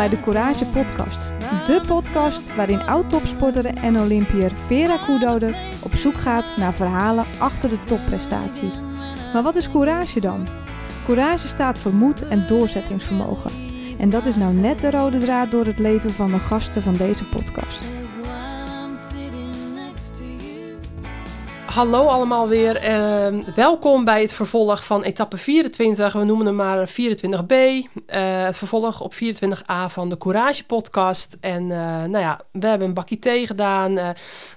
bij de Courage Podcast. De podcast waarin oud-topsporter en Olympiër Vera Koedode op zoek gaat naar verhalen achter de topprestatie. Maar wat is courage dan? Courage staat voor moed en doorzettingsvermogen. En dat is nou net de rode draad door het leven van de gasten van deze podcast. Hallo allemaal weer. en welkom bij het vervolg van etappe 24. We noemen hem maar 24b. Uh, het vervolg op 24a van de Courage podcast. En uh, nou ja, we hebben een bakje thee gedaan. Uh,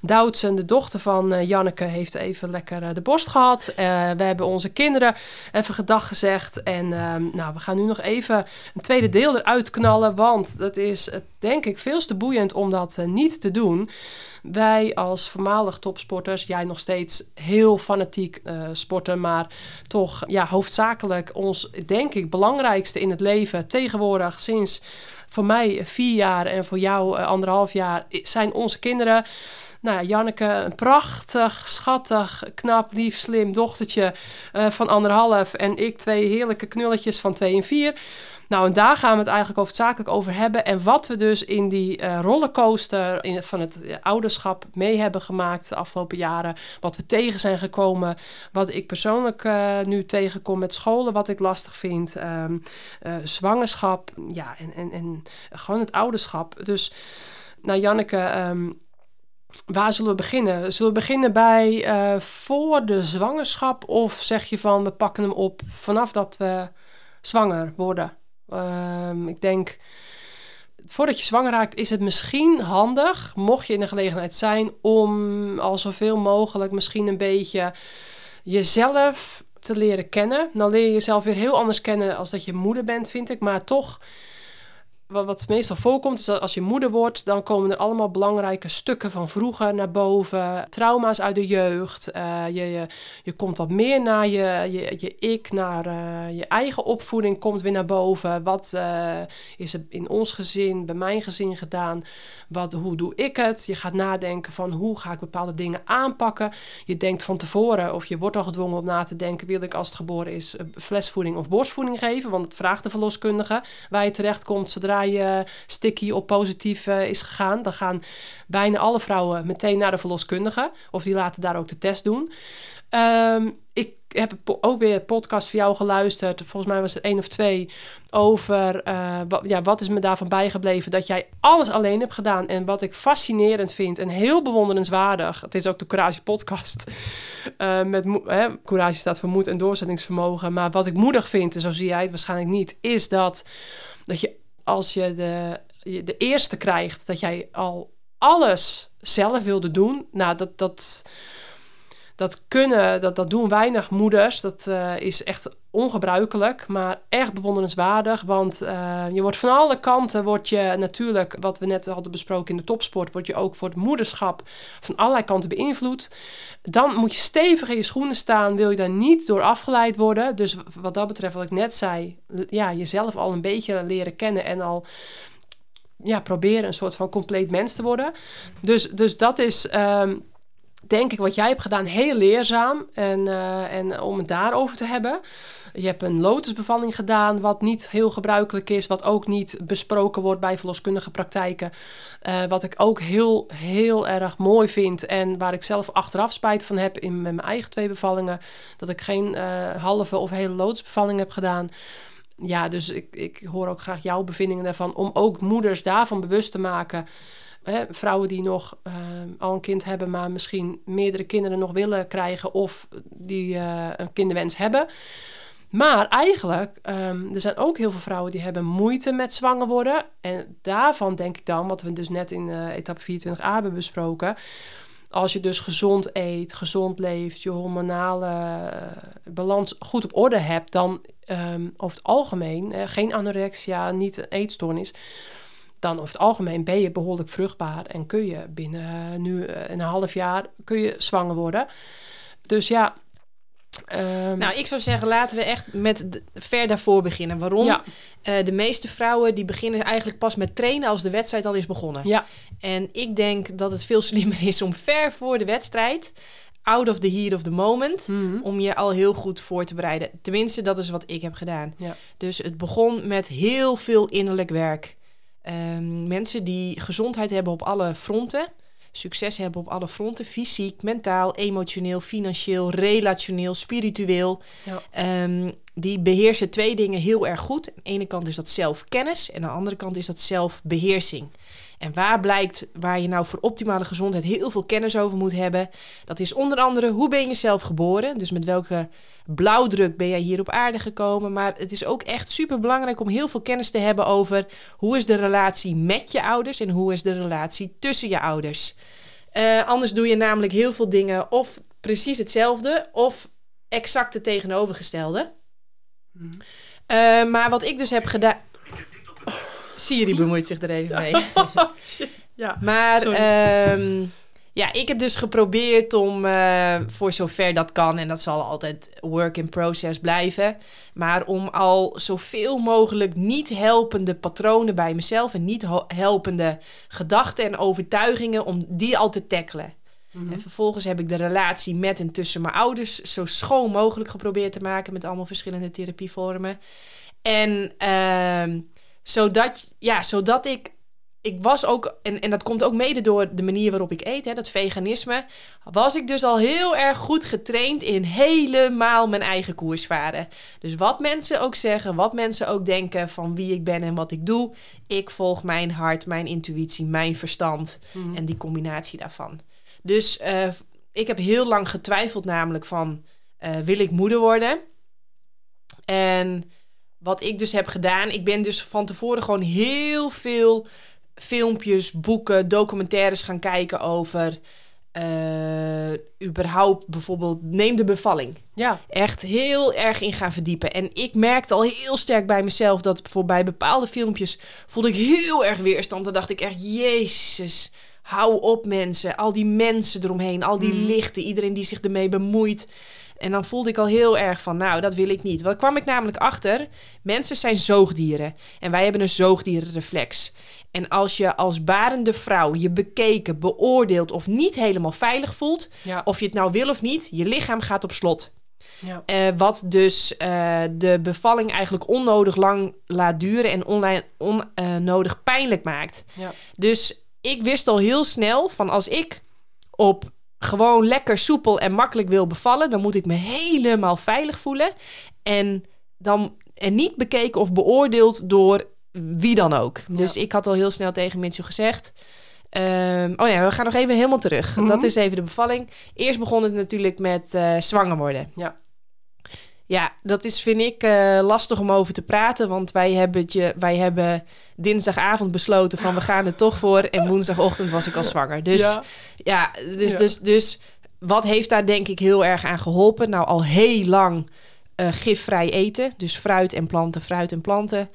Doutsen, de dochter van Janneke, heeft even lekker de borst gehad. we hebben onze kinderen even gedag gezegd. En nou, we gaan nu nog even een tweede deel eruit knallen. Want dat is denk ik veel te boeiend om dat niet te doen. Wij als voormalig topsporters, jij nog steeds heel fanatiek uh, sporten, maar toch ja, hoofdzakelijk ons, denk ik, belangrijkste in het leven tegenwoordig sinds voor mij vier jaar en voor jou uh, anderhalf jaar zijn onze kinderen. Nou, Janneke, een prachtig, schattig, knap, lief, slim dochtertje uh, van anderhalf. En ik twee heerlijke knulletjes van twee en vier. Nou, en daar gaan we het eigenlijk hoofdzakelijk over hebben. En wat we dus in die uh, rollercoaster in, van het uh, ouderschap mee hebben gemaakt de afgelopen jaren. Wat we tegen zijn gekomen. Wat ik persoonlijk uh, nu tegenkom met scholen, wat ik lastig vind. Um, zwangerschap, ja, en, en, en gewoon het ouderschap. Dus, nou, Janneke. Um, Waar zullen we beginnen? Zullen we beginnen bij voor de zwangerschap? Of zeg je van we pakken hem op vanaf dat we zwanger worden? Um, ik denk, voordat je zwanger raakt, is het misschien handig, mocht je in de gelegenheid zijn, om al zoveel mogelijk misschien een beetje jezelf te leren kennen. Dan leer je jezelf weer heel anders kennen als dat je moeder bent, vind ik. Maar toch wat, wat meestal voorkomt, is dat als je moeder wordt, dan komen er allemaal belangrijke stukken van vroeger naar boven. Trauma's uit de jeugd. Uh, je, je, je komt wat meer naar je, je, je ik, naar uh, je eigen opvoeding komt weer naar boven. Wat uh, is er in ons gezin, bij mijn gezin gedaan? Wat, hoe doe ik het? Je gaat nadenken van hoe ga ik bepaalde dingen aanpakken. Je denkt van tevoren, of je wordt al gedwongen om na te denken, wil ik als het geboren is flesvoeding of borstvoeding geven? Want het vraagt de verloskundige waar je terecht komt zodra sticky op positief is gegaan, dan gaan bijna alle vrouwen meteen naar de verloskundige. Of die laten daar ook de test doen. Um, ik heb ook weer een podcast voor jou geluisterd. Volgens mij was het één of twee. Over uh, wat, ja, wat is me daarvan bijgebleven. Dat jij alles alleen hebt gedaan. En wat ik fascinerend vind en heel bewonderenswaardig. Het is ook de Courage podcast. Uh, met, hè, courage staat voor moed en doorzettingsvermogen. Maar wat ik moedig vind, en zo zie jij het waarschijnlijk niet. Is dat, dat je als je de, de eerste krijgt, dat jij al alles zelf wilde doen. Nou, dat, dat, dat kunnen, dat, dat doen weinig moeders. Dat uh, is echt ongebruikelijk, maar echt bewonderenswaardig. Want uh, je wordt van alle kanten, word je natuurlijk, wat we net hadden besproken in de topsport, word je ook voor het moederschap van allerlei kanten beïnvloed. Dan moet je stevig in je schoenen staan, wil je daar niet door afgeleid worden. Dus wat dat betreft, wat ik net zei, ja, jezelf al een beetje leren kennen en al ja, proberen een soort van compleet mens te worden. Dus, dus dat is. Um, denk ik wat jij hebt gedaan heel leerzaam. En, uh, en om het daarover te hebben. Je hebt een lotusbevalling gedaan, wat niet heel gebruikelijk is, wat ook niet besproken wordt bij verloskundige praktijken. Uh, wat ik ook heel, heel erg mooi vind en waar ik zelf achteraf spijt van heb in mijn eigen twee bevallingen, dat ik geen uh, halve of hele lotusbevalling heb gedaan. Ja, dus ik, ik hoor ook graag jouw bevindingen daarvan, om ook moeders daarvan bewust te maken. Vrouwen die nog uh, al een kind hebben, maar misschien meerdere kinderen nog willen krijgen of die uh, een kinderwens hebben. Maar eigenlijk, um, er zijn ook heel veel vrouwen die hebben moeite met zwanger worden. En daarvan denk ik dan, wat we dus net in uh, etappe 24a hebben besproken. Als je dus gezond eet, gezond leeft, je hormonale balans goed op orde hebt, dan um, over het algemeen, geen anorexia, niet een eetstoornis dan over het algemeen ben je behoorlijk vruchtbaar en kun je binnen nu een half jaar kun je zwanger worden. Dus ja. Um... Nou, ik zou zeggen, laten we echt met ver daarvoor beginnen. Waarom? Ja. Uh, de meeste vrouwen die beginnen eigenlijk pas met trainen als de wedstrijd al is begonnen. Ja. En ik denk dat het veel slimmer is om ver voor de wedstrijd out of the heat of the moment. Mm -hmm. Om je al heel goed voor te bereiden. Tenminste, dat is wat ik heb gedaan. Ja. Dus het begon met heel veel innerlijk werk. Ehm, mensen die gezondheid hebben op alle fronten. Succes hebben op alle fronten. Fysiek, mentaal, emotioneel, financieel, relationeel, spiritueel. Ja. Ehm, die beheersen twee dingen heel erg goed. Aan de ene kant is dat zelfkennis en aan de andere kant is dat zelfbeheersing. En waar blijkt waar je nou voor optimale gezondheid heel veel kennis over moet hebben? Dat is onder andere hoe ben je zelf geboren? Dus met welke blauwdruk ben jij hier op aarde gekomen? Maar het is ook echt super belangrijk om heel veel kennis te hebben over hoe is de relatie met je ouders en hoe is de relatie tussen je ouders. Uh, anders doe je namelijk heel veel dingen of precies hetzelfde of exact het tegenovergestelde. Hmm. Uh, maar wat ik dus heb gedaan. Siri bemoeit zich er even mee. ja, maar um, ja, ik heb dus geprobeerd om uh, voor zover dat kan, en dat zal altijd work in process blijven, maar om al zoveel mogelijk niet helpende patronen bij mezelf en niet helpende gedachten en overtuigingen, om die al te tackelen. Mhm. En vervolgens heb ik de relatie met en tussen mijn ouders zo schoon mogelijk geprobeerd te maken met allemaal verschillende therapievormen. En uh, zodat, ja, zodat ik. Ik was ook, en, en dat komt ook mede door de manier waarop ik eet, hè, dat veganisme. Was ik dus al heel erg goed getraind in helemaal mijn eigen koers varen. Dus wat mensen ook zeggen, wat mensen ook denken van wie ik ben en wat ik doe. Ik volg mijn hart, mijn intuïtie, mijn verstand mhm. en die combinatie daarvan. Dus uh, ik heb heel lang getwijfeld, namelijk van uh, wil ik moeder worden? En wat ik dus heb gedaan, ik ben dus van tevoren gewoon heel veel filmpjes, boeken, documentaires gaan kijken over. Uh, überhaupt bijvoorbeeld, neem de bevalling. Ja. Echt heel erg in gaan verdiepen. En ik merkte al heel sterk bij mezelf dat voor bij bepaalde filmpjes voelde ik heel erg weerstand. Dan dacht ik echt, jezus, hou op mensen. Al die mensen eromheen, al die mm. lichten, iedereen die zich ermee bemoeit. En dan voelde ik al heel erg van, nou, dat wil ik niet. Wat kwam ik namelijk achter? Mensen zijn zoogdieren. En wij hebben een zoogdierenreflex. En als je als barende vrouw je bekeken, beoordeeld of niet helemaal veilig voelt, of je het nou wil of niet, je lichaam gaat op slot. Ja. Uh, wat dus uh, de bevalling eigenlijk onnodig lang laat duren en onnodig uh, pijnlijk maakt. Ja. Dus ik wist al heel snel van als ik op gewoon lekker soepel en makkelijk wil bevallen, dan moet ik me helemaal veilig voelen. En dan en niet bekeken of beoordeeld door wie dan ook. Dus ik had al heel snel tegen mensen gezegd. Um, oh ja, we gaan nog even helemaal terug. Dat mhm. is even de bevalling. Eerst begon het natuurlijk met uh, zwanger worden. Ja. Ja, dat is, vind ik, uh, lastig om over te praten. Want wij hebben, het je, wij hebben dinsdagavond besloten van we gaan er toch voor. En woensdagochtend was ik al zwanger. Dus ja, ja dus, Dus, dus wat heeft daar denk ik heel erg aan geholpen? Nou, al heel lang uh, gifvrij eten. Dus fruit en planten, fruit en planten.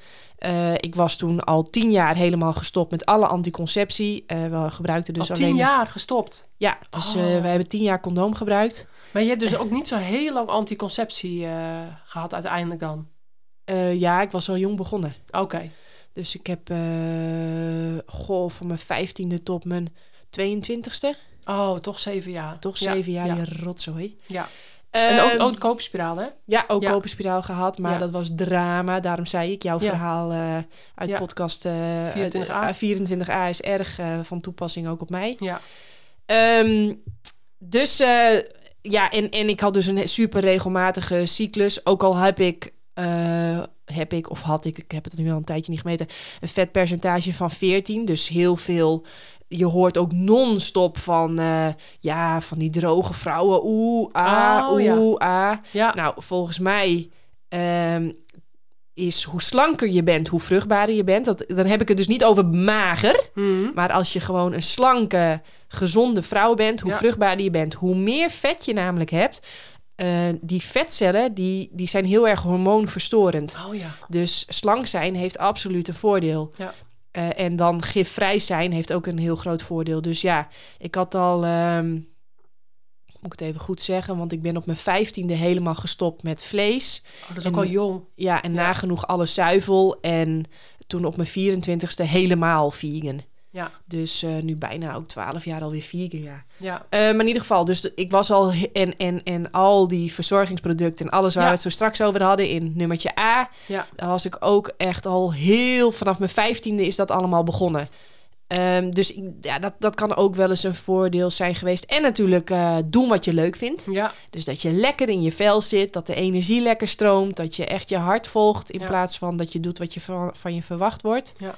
Uh, ik was toen al tien jaar helemaal gestopt met alle anticonceptie. Uh, we gebruikten dus al alleen... tien jaar gestopt? Ja, dus oh. we hebben tien jaar condoom gebruikt. Maar je hebt dus ook niet zo heel lang anticonceptie gehad uiteindelijk dan? ja, ik was al jong begonnen. Oké. Dus ik heb, goh, van mijn vijftiende tot mijn 22ste. Oh, toch zeven jaar. Toch zeven jaar, ja. die rotzooi. Ja en ook, ehm, ook koperspiraal, hè? Ja, ook ja. koperspiraal gehad, maar dat was drama. Daarom zei ik, jouw verhaal uh, uit podcast uh, 24a. 24a is erg van toepassing ook op mij. Ja. Um, dus ja, en, en ik had dus een super regelmatige cyclus. Ook al heb ik, heb ik of had ik, ik heb het nu al een tijdje niet gemeten, een vetpercentage van 14. Dus heel veel je hoort ook non-stop van, uh, ja, van die droge vrouwen. Oeh, ah, oh, oeh, ah. Ja. Nou, volgens mij um, is hoe slanker je bent, hoe vruchtbaarder je bent. Dat, dan heb ik het dus niet over mager. Mm. Maar als je gewoon een slanke, gezonde vrouw bent, hoe vruchtbaarder je bent, hoe meer vet je namelijk hebt. Uh, die vetcellen die, die zijn heel erg hormoonverstorend. Oh, ja. Dus slank zijn heeft absoluut een voordeel. Ja. Uh, en dan gifvrij zijn heeft ook een heel groot voordeel. Dus ja, ik had al, um, moet ik het even goed zeggen, want ik ben op mijn vijftiende helemaal gestopt met vlees. Oh, dat is ook al jong. Ja, en nagenoeg alle zuivel. En toen op mijn 24ste helemaal vegan. Ja. Dus eh, nu bijna ook twaalf jaar alweer vegan, ja. Ja. Eh, maar in ieder geval, dus de- ik was al... En, en, en al die verzorgingsproducten en alles waar Ja. we het zo straks over hadden in nummertje A... Ja. Daar was ik ook echt al heel... Vanaf mijn vijftiende is dat allemaal begonnen. Ehm, dus ja, dat, dat kan ook wel eens een voordeel zijn geweest. En natuurlijk eh, doen wat je leuk vindt. Ja. Dus dat je lekker in je vel zit, dat de energie lekker stroomt, dat je echt je hart volgt in Ja. plaats van dat je doet wat je van, van je verwacht wordt. Ja.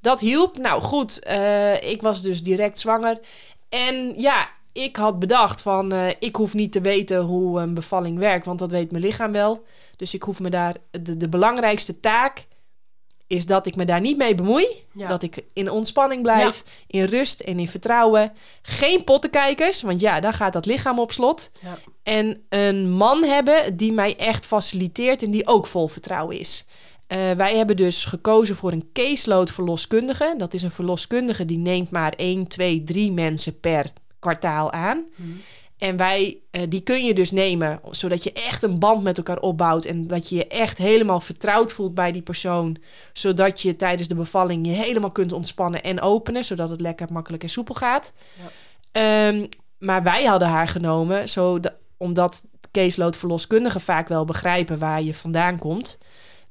Dat hielp. Nou goed, eh, ik was dus direct zwanger. En ja, ik had bedacht van eh, ik hoef niet te weten hoe een bevalling werkt, want dat weet mijn lichaam wel. Dus ik hoef me daar, de, de belangrijkste taak is dat ik me daar niet mee bemoei. Ja. Dat ik in ontspanning blijf, in rust en in vertrouwen. Geen pottenkijkers, want ja, daar gaat dat lichaam op slot. Ja. En een man hebben die mij echt faciliteert en die ook vol vertrouwen is. Eh, wij hebben dus gekozen voor een caseload verloskundige. Dat is een verloskundige die neemt maar 1, 2, 3 mensen per kwartaal aan. Mhm. En wij, eh, die kun je dus nemen, zodat je echt een band met elkaar opbouwt. En dat je je echt helemaal vertrouwd voelt bij die persoon. Zodat je tijdens de bevalling je helemaal kunt ontspannen en openen. Zodat het lekker makkelijk en soepel gaat. Ja. Ehm, maar wij hadden haar genomen, zodat, omdat caseload verloskundigen vaak wel begrijpen waar je vandaan komt.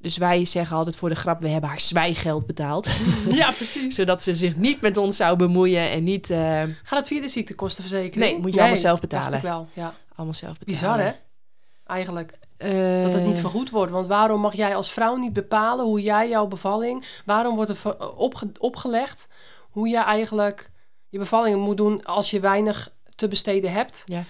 Dus wij zeggen altijd voor de grap, we hebben haar zwijggeld betaald. ja, precies. zodat ze zich niet met ons zou bemoeien en niet eh, Gaat het via de ziektekostenverzekering? Nee, moet je allemaal zelf betalen. Dacht ik wel, ja. allemaal zelf betalen. Bizar, hè? Eigenlijk. Eh, Dat het niet vergoed wordt. Want waarom mag jij als vrouw niet bepalen hoe jij jouw bevalling... Waarom wordt er opge- opgelegd hoe jij eigenlijk je bevalling moet doen als je weinig te besteden hebt? Ja.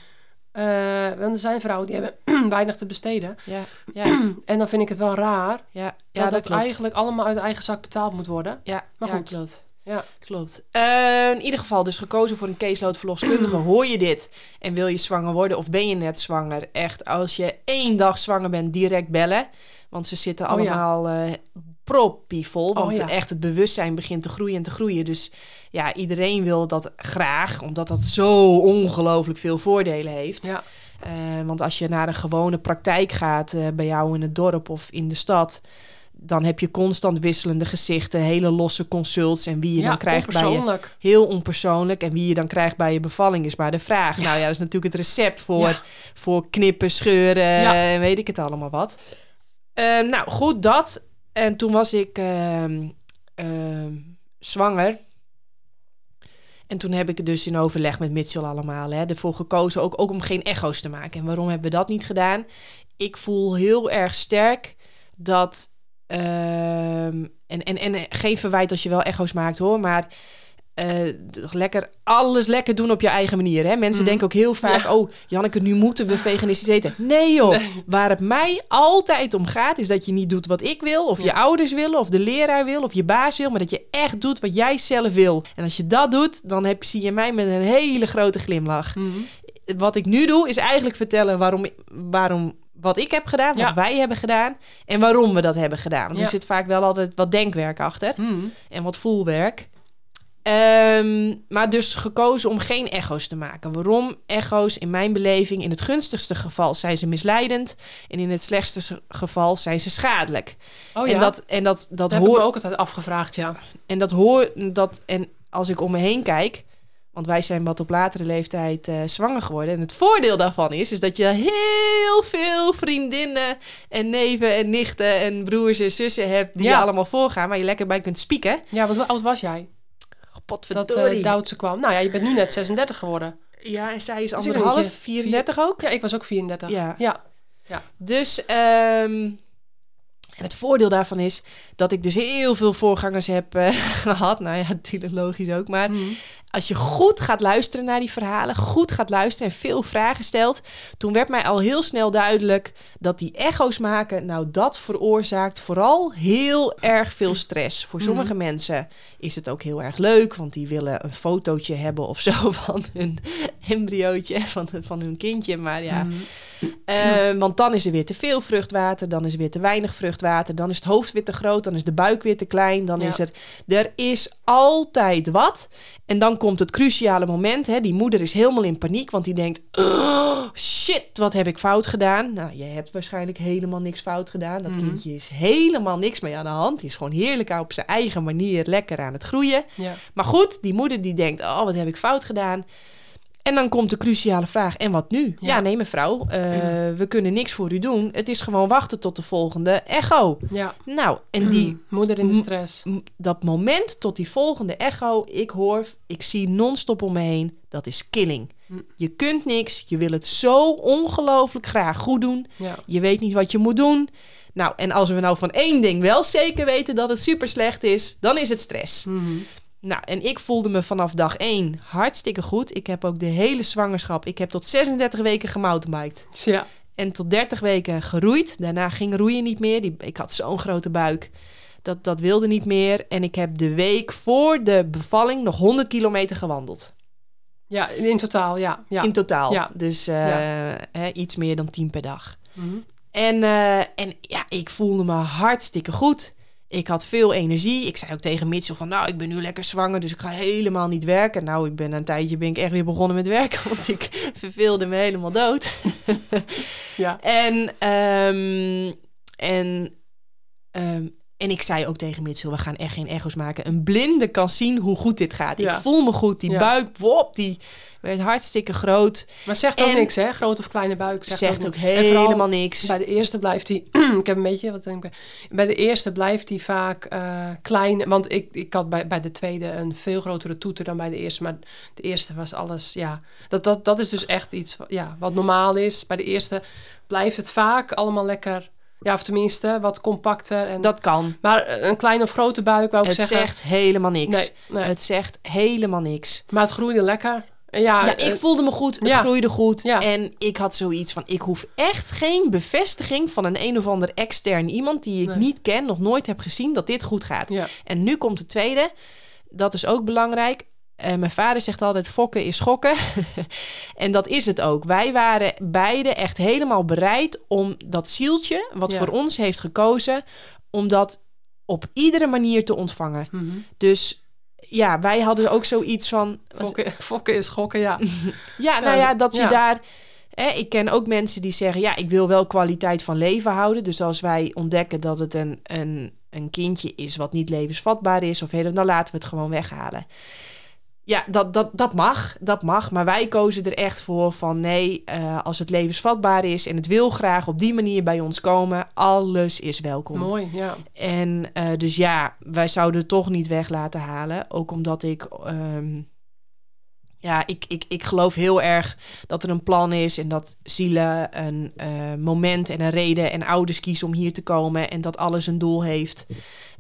Eh, want er zijn vrouwen die hebben weinig te besteden. Ja, ja, En dan vind ik het wel raar ja, ja dat, dat, het eigenlijk allemaal uit eigen zak betaald moet worden. Ja, Maar ja, goed. klopt. Ja. Klopt. Eh, in ieder geval dus gekozen voor een caseload verloskundige. Hoor je dit en wil je zwanger worden of ben je net zwanger? Echt, als je één dag zwanger bent, direct bellen. Want ze zitten Oh ja. allemaal eh proppievol. Want Oh ja. echt het bewustzijn begint te groeien en te groeien. Dus ja, iedereen wil dat graag. Omdat dat zo ongelooflijk veel voordelen heeft. Ja. Eh, want als je naar een gewone praktijk gaat eh, bij jou in het dorp of in de stad, dan heb je constant wisselende gezichten, hele losse consults en wie je ja, dan krijgt bij je heel onpersoonlijk en wie je dan krijgt bij je bevalling is maar de vraag. Nou ja, dat is natuurlijk het recept voor, voor knippen, scheuren en weet ik het allemaal wat. Eh, nou goed, dat. En toen was ik ehm, ehm, zwanger. En toen heb ik het dus in overleg met Mitchell allemaal hè, ervoor gekozen ook, om geen echo's te maken. En waarom hebben we dat niet gedaan? Ik voel heel erg sterk dat... ehm, en, en, en geen verwijt als je wel echo's maakt hoor, maar... toch lekker alles lekker doen op je eigen manier. Hè? Mensen Mhm. denken ook heel vaak: Ja. Oh, Janneke, nu moeten we veganistisch eten. Nee, joh. Nee. Waar het mij altijd om gaat, is dat je niet doet wat ik wil, of je ouders willen, of de leraar wil, of je baas wil, maar dat je echt doet wat jij zelf wil. En als je dat doet, dan heb, zie je mij met een hele grote glimlach. Mhm. Wat ik nu doe, is eigenlijk vertellen waarom, waarom wat ik heb gedaan, wat Ja. wij hebben gedaan en waarom we dat hebben gedaan. Want Ja. er zit vaak wel altijd wat denkwerk achter Mhm. en wat voelwerk. Ehm, maar dus gekozen om geen echo's te maken. Waarom? Echo's in mijn beleving, in het gunstigste geval zijn ze misleidend. En in het slechtste geval zijn ze schadelijk. Oh ja, En dat, en dat, dat dat heb ik me hoor. ook altijd afgevraagd, ja. En dat hoor. Dat, en als ik om me heen kijk. Want wij zijn wat op latere leeftijd eh, zwanger geworden. En het voordeel daarvan is, is dat je heel veel vriendinnen en neven en nichten en broers en zussen hebt die Ja. je allemaal voorgaan, waar je lekker bij kunt spieken. Ja, hoe oud was jij dat eh Duitse kwam? Nou ja, je bent nu net 36 geworden. Ja, en zij is anderhalf, je 34 ook. Ja, ik was ook 34. Ja. Ja. Dus, ehm, en het voordeel daarvan is dat ik dus heel veel voorgangers heb eh, gehad. Nou ja, natuurlijk logisch ook. Maar Mhm. Als je goed gaat luisteren naar die verhalen, goed gaat luisteren en veel vragen stelt, toen werd mij al heel snel duidelijk dat die echo's maken, nou dat veroorzaakt vooral heel erg veel stress. Voor sommige mensen is het ook heel erg leuk, want die willen een fotootje hebben of zo van hun embryootje, van, van hun kindje. Maar ja, Mhm. Eh, want dan is er weer te veel vruchtwater, dan is er weer te weinig vruchtwater, dan is het hoofd weer te groot, dan is de buik weer te klein, dan Ja. is er... Er is altijd wat. En dan komt het cruciale moment. Hè? Die moeder is helemaal in paniek, want die denkt... "Oh, shit, wat heb ik fout gedaan? Nou, jij hebt waarschijnlijk helemaal niks fout gedaan. Dat Mhm. kindje is helemaal niks mee aan de hand. Die is gewoon heerlijk op zijn eigen manier lekker aan het groeien. Ja. Maar goed, die moeder die denkt, oh, wat heb ik fout gedaan? En dan komt de cruciale vraag, en wat nu? Ja, Ja. nee mevrouw, eh, we kunnen niks voor u doen. Het is gewoon wachten tot de volgende echo. ja. Nou, en die, Moeder in de stress. dat moment tot die volgende echo, ik hoor, ik zie non-stop om me heen, dat is killing. Mm. Je kunt niks, je wil het zo ongelooflijk graag goed doen. Ja. Je weet niet wat je moet doen. Nou, en als we nou van één ding wel zeker weten dat het super slecht is, dan is het stress. Mhm. Nou, en ik voelde me vanaf dag één hartstikke goed. Ik heb ook de hele zwangerschap, ik heb tot 36 weken gemountainbiked. Ja. En tot 30 weken geroeid. Daarna ging roeien niet meer. Die, ik had zo'n grote buik. Dat, dat wilde niet meer. En ik heb de week voor de bevalling nog 100 kilometer gewandeld. ja, in totaal, ja. ja. In totaal. Ja. Dus eh, hè, iets meer dan 10 per dag. Mhm. En, eh, en ja, ik voelde me hartstikke goed. Ik had veel energie. Ik zei ook tegen Mitchell van, nou, ik ben nu lekker zwanger, dus ik ga helemaal niet werken. Nou, ik ben een tijdje ben ik echt weer begonnen met werken, want ik verveelde me helemaal dood. Ja. En, ehm, en, ehm, en ik zei ook tegen Mitchell, we gaan echt geen echo's maken. Een blinde kan zien hoe goed dit gaat. Ja. Ik voel me goed. Die Ja. buik, wop, die werd hartstikke groot. Maar zegt ook En- niks, hè? Grote of kleine buik. Zegt, Zegt ook helemaal niks. Bij de eerste blijft hij... ik heb een beetje... Wat denk ik, bij de eerste blijft hij vaak eh, klein. Want ik, ik had bij, bij de tweede een veel grotere toeter dan bij de eerste. Maar de eerste was alles... Ja, dat, dat, dat is dus echt iets ja, wat normaal is. Bij de eerste blijft het vaak allemaal lekker... Ja, of tenminste wat compacter. En, Dat kan. maar een kleine of grote buik, wou ik Het zeggen... zegt helemaal niks. Nee, nee. Het zegt helemaal niks. maar het groeide lekker. Ja, Ja, ik eh, voelde me goed. Het ja. groeide goed. Ja. En ik had zoiets van, ik hoef echt geen bevestiging van een een of ander extern iemand die ik Nee. niet ken, nog nooit heb gezien, dat dit goed gaat. En nu komt de tweede. Dat is ook belangrijk. Eh, mijn vader zegt altijd: fokken is schokken. en dat is het ook. Wij waren beide echt helemaal bereid om dat zieltje, wat Ja. voor ons heeft gekozen, om dat op iedere manier te ontvangen. Mhm. Dus ja, wij hadden ook zoiets van. Fokken, fokken is gokken, ja. Ja, nou Ja, dat je ja. daar. Ik ken ook mensen die zeggen: ja, ik wil wel kwaliteit van leven houden. Dus als wij ontdekken dat het een, een, een kindje is wat niet levensvatbaar is, of helemaal, dan laten we het gewoon weghalen. Ja, dat, dat, dat mag, dat mag. Maar wij kozen er echt voor van nee, eh, als het levensvatbaar is en het wil graag op die manier bij ons komen, alles is welkom. Mooi, ja. En eh, dus ja, wij zouden het toch niet weg laten halen. Ook omdat ik. ehm, ja, ik, ik, ik geloof heel erg dat er een plan is en dat zielen een eh, moment en een reden en ouders kiezen om hier te komen en dat alles een doel heeft.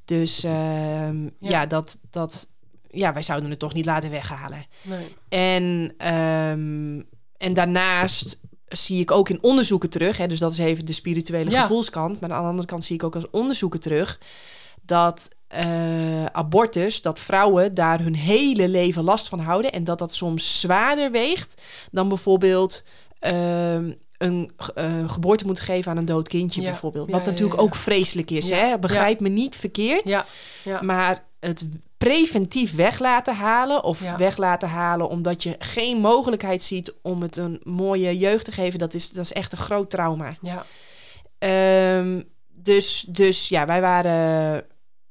Dus ehm, ja. Ja. dat, dat, ja, wij zouden het toch niet laten weghalen. Nee. En, ehm, en daarnaast zie ik ook in onderzoeken terug, hè, dus dat is even de spirituele Ja. gevoelskant, maar aan de andere kant zie ik ook als onderzoeken terug dat eh, abortus, dat vrouwen daar hun hele leven last van houden en dat dat soms zwaarder weegt dan bijvoorbeeld ehm, een eh, geboorte moeten geven aan een dood kindje Ja. bijvoorbeeld. Wat ja, natuurlijk ook vreselijk is, hè? begrijp me niet verkeerd. Ja, ja. Maar het preventief weg laten halen of Ja. weg laten halen omdat je geen mogelijkheid ziet om het een mooie jeugd te geven, dat is, dat is echt een groot trauma. ja. Ehm, dus, dus ja, wij waren.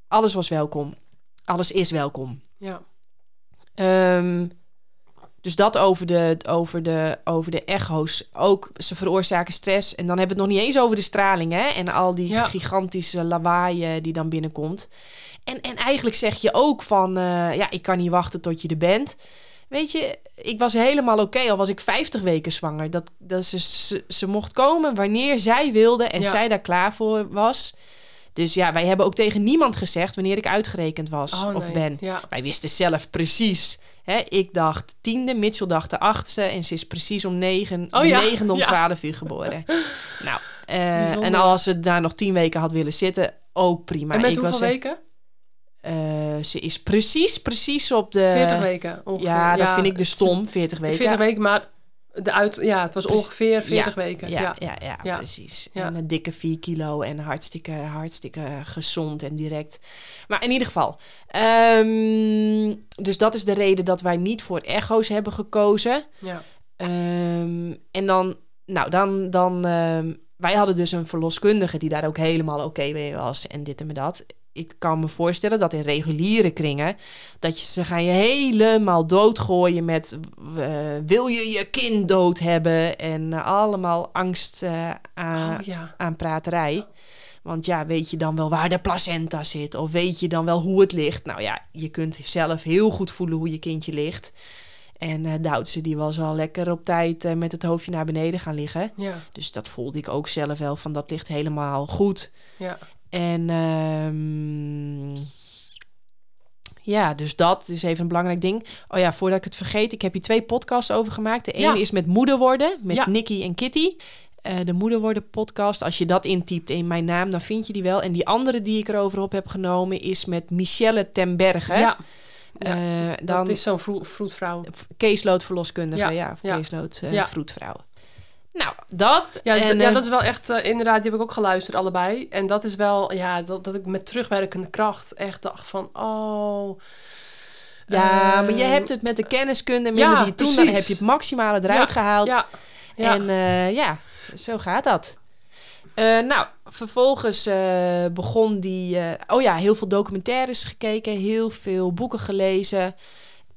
Alles was welkom. Alles is welkom. ja. Ehm, dus dat over de, over, de, over de echo's. Ook ze veroorzaken stress. En dan hebben we het nog niet eens over de straling. Hè? En al die Ja. gigantische lawaai eh, die dan binnenkomt. En, en eigenlijk zeg je ook van... eh, ja, ik kan niet wachten tot je er bent. Weet je, ik was helemaal oké. al was ik 50 weken zwanger. Dat, dat ze, ze, ze mocht komen wanneer zij wilde. En Ja. zij daar klaar voor was. Dus ja, wij hebben ook tegen niemand gezegd... wanneer ik uitgerekend was Oh, of ben. Ja. Wij wisten zelf precies. Hè, ik dacht tiende, Mitchell dacht de achtste. En ze is precies om negen, Oh de ja, negende om twaalf uur geboren. nou, eh, en als ze daar nog tien weken had willen zitten, ook prima. en met ik hoeveel was weken? Eh, ze is precies, precies op de... 40 weken ongeveer. Ja, dat vind ik dus stom, 40 weken. 40 weken, maar De uit, ja, het was ongeveer 40 weken. Ja, Ja. ja, ja, precies. En een dikke 4 kilo en hartstikke, hartstikke gezond en direct. Maar in ieder geval. ehm, dus dat is de reden dat wij niet voor echo's hebben gekozen. Ja. Ehm, en dan, nou, dan, dan ehm, wij hadden dus een verloskundige die daar ook helemaal oké mee was en dit en dat. Ik kan me voorstellen dat in reguliere kringen, dat je, ze gaan je helemaal doodgooien met, eh, wil je je kind dood hebben? En eh, allemaal angst eh, aan, Oh ja. aan praterij. Want ja, weet je dan wel waar de placenta zit? Of weet je dan wel hoe het ligt? Nou ja, je kunt zelf heel goed voelen hoe je kindje ligt. En eh Duitse, die was al lekker op tijd met het hoofdje naar beneden gaan liggen. Ja. Dus dat voelde ik ook zelf wel, van dat ligt helemaal goed. Ja. En ehm, ja, dus dat is even een belangrijk ding. Oh ja, voordat ik het vergeet, ik heb hier twee podcasts over gemaakt. De ene Ja. is met moeder worden, met Ja. Nicky en Kitty. Eh, de moeder worden podcast, als je dat intypt in mijn naam, dan vind je die wel. En die andere die ik erover op heb genomen is met Michelle Tenberge. Ja. Eh, Dat dan is zo'n vroe- vroedvrouw. caseload verloskundige, ja, Ja, of ja. caseload Ja. vroedvrouw. Nou, dat. Ja, d- en, ja, eh, dat is wel echt, eh, inderdaad, die heb ik ook geluisterd, allebei. En dat is wel, ja, dat, dat ik met terugwerkende kracht echt dacht van, oh... ja, ehm, maar je hebt het met de kenniskunde en ja, die toen, dan heb je het maximale eruit gehaald. Ja, ja. En eh, ja, zo gaat dat. Nou, vervolgens begon die... oh ja, heel veel documentaires gekeken, heel veel boeken gelezen.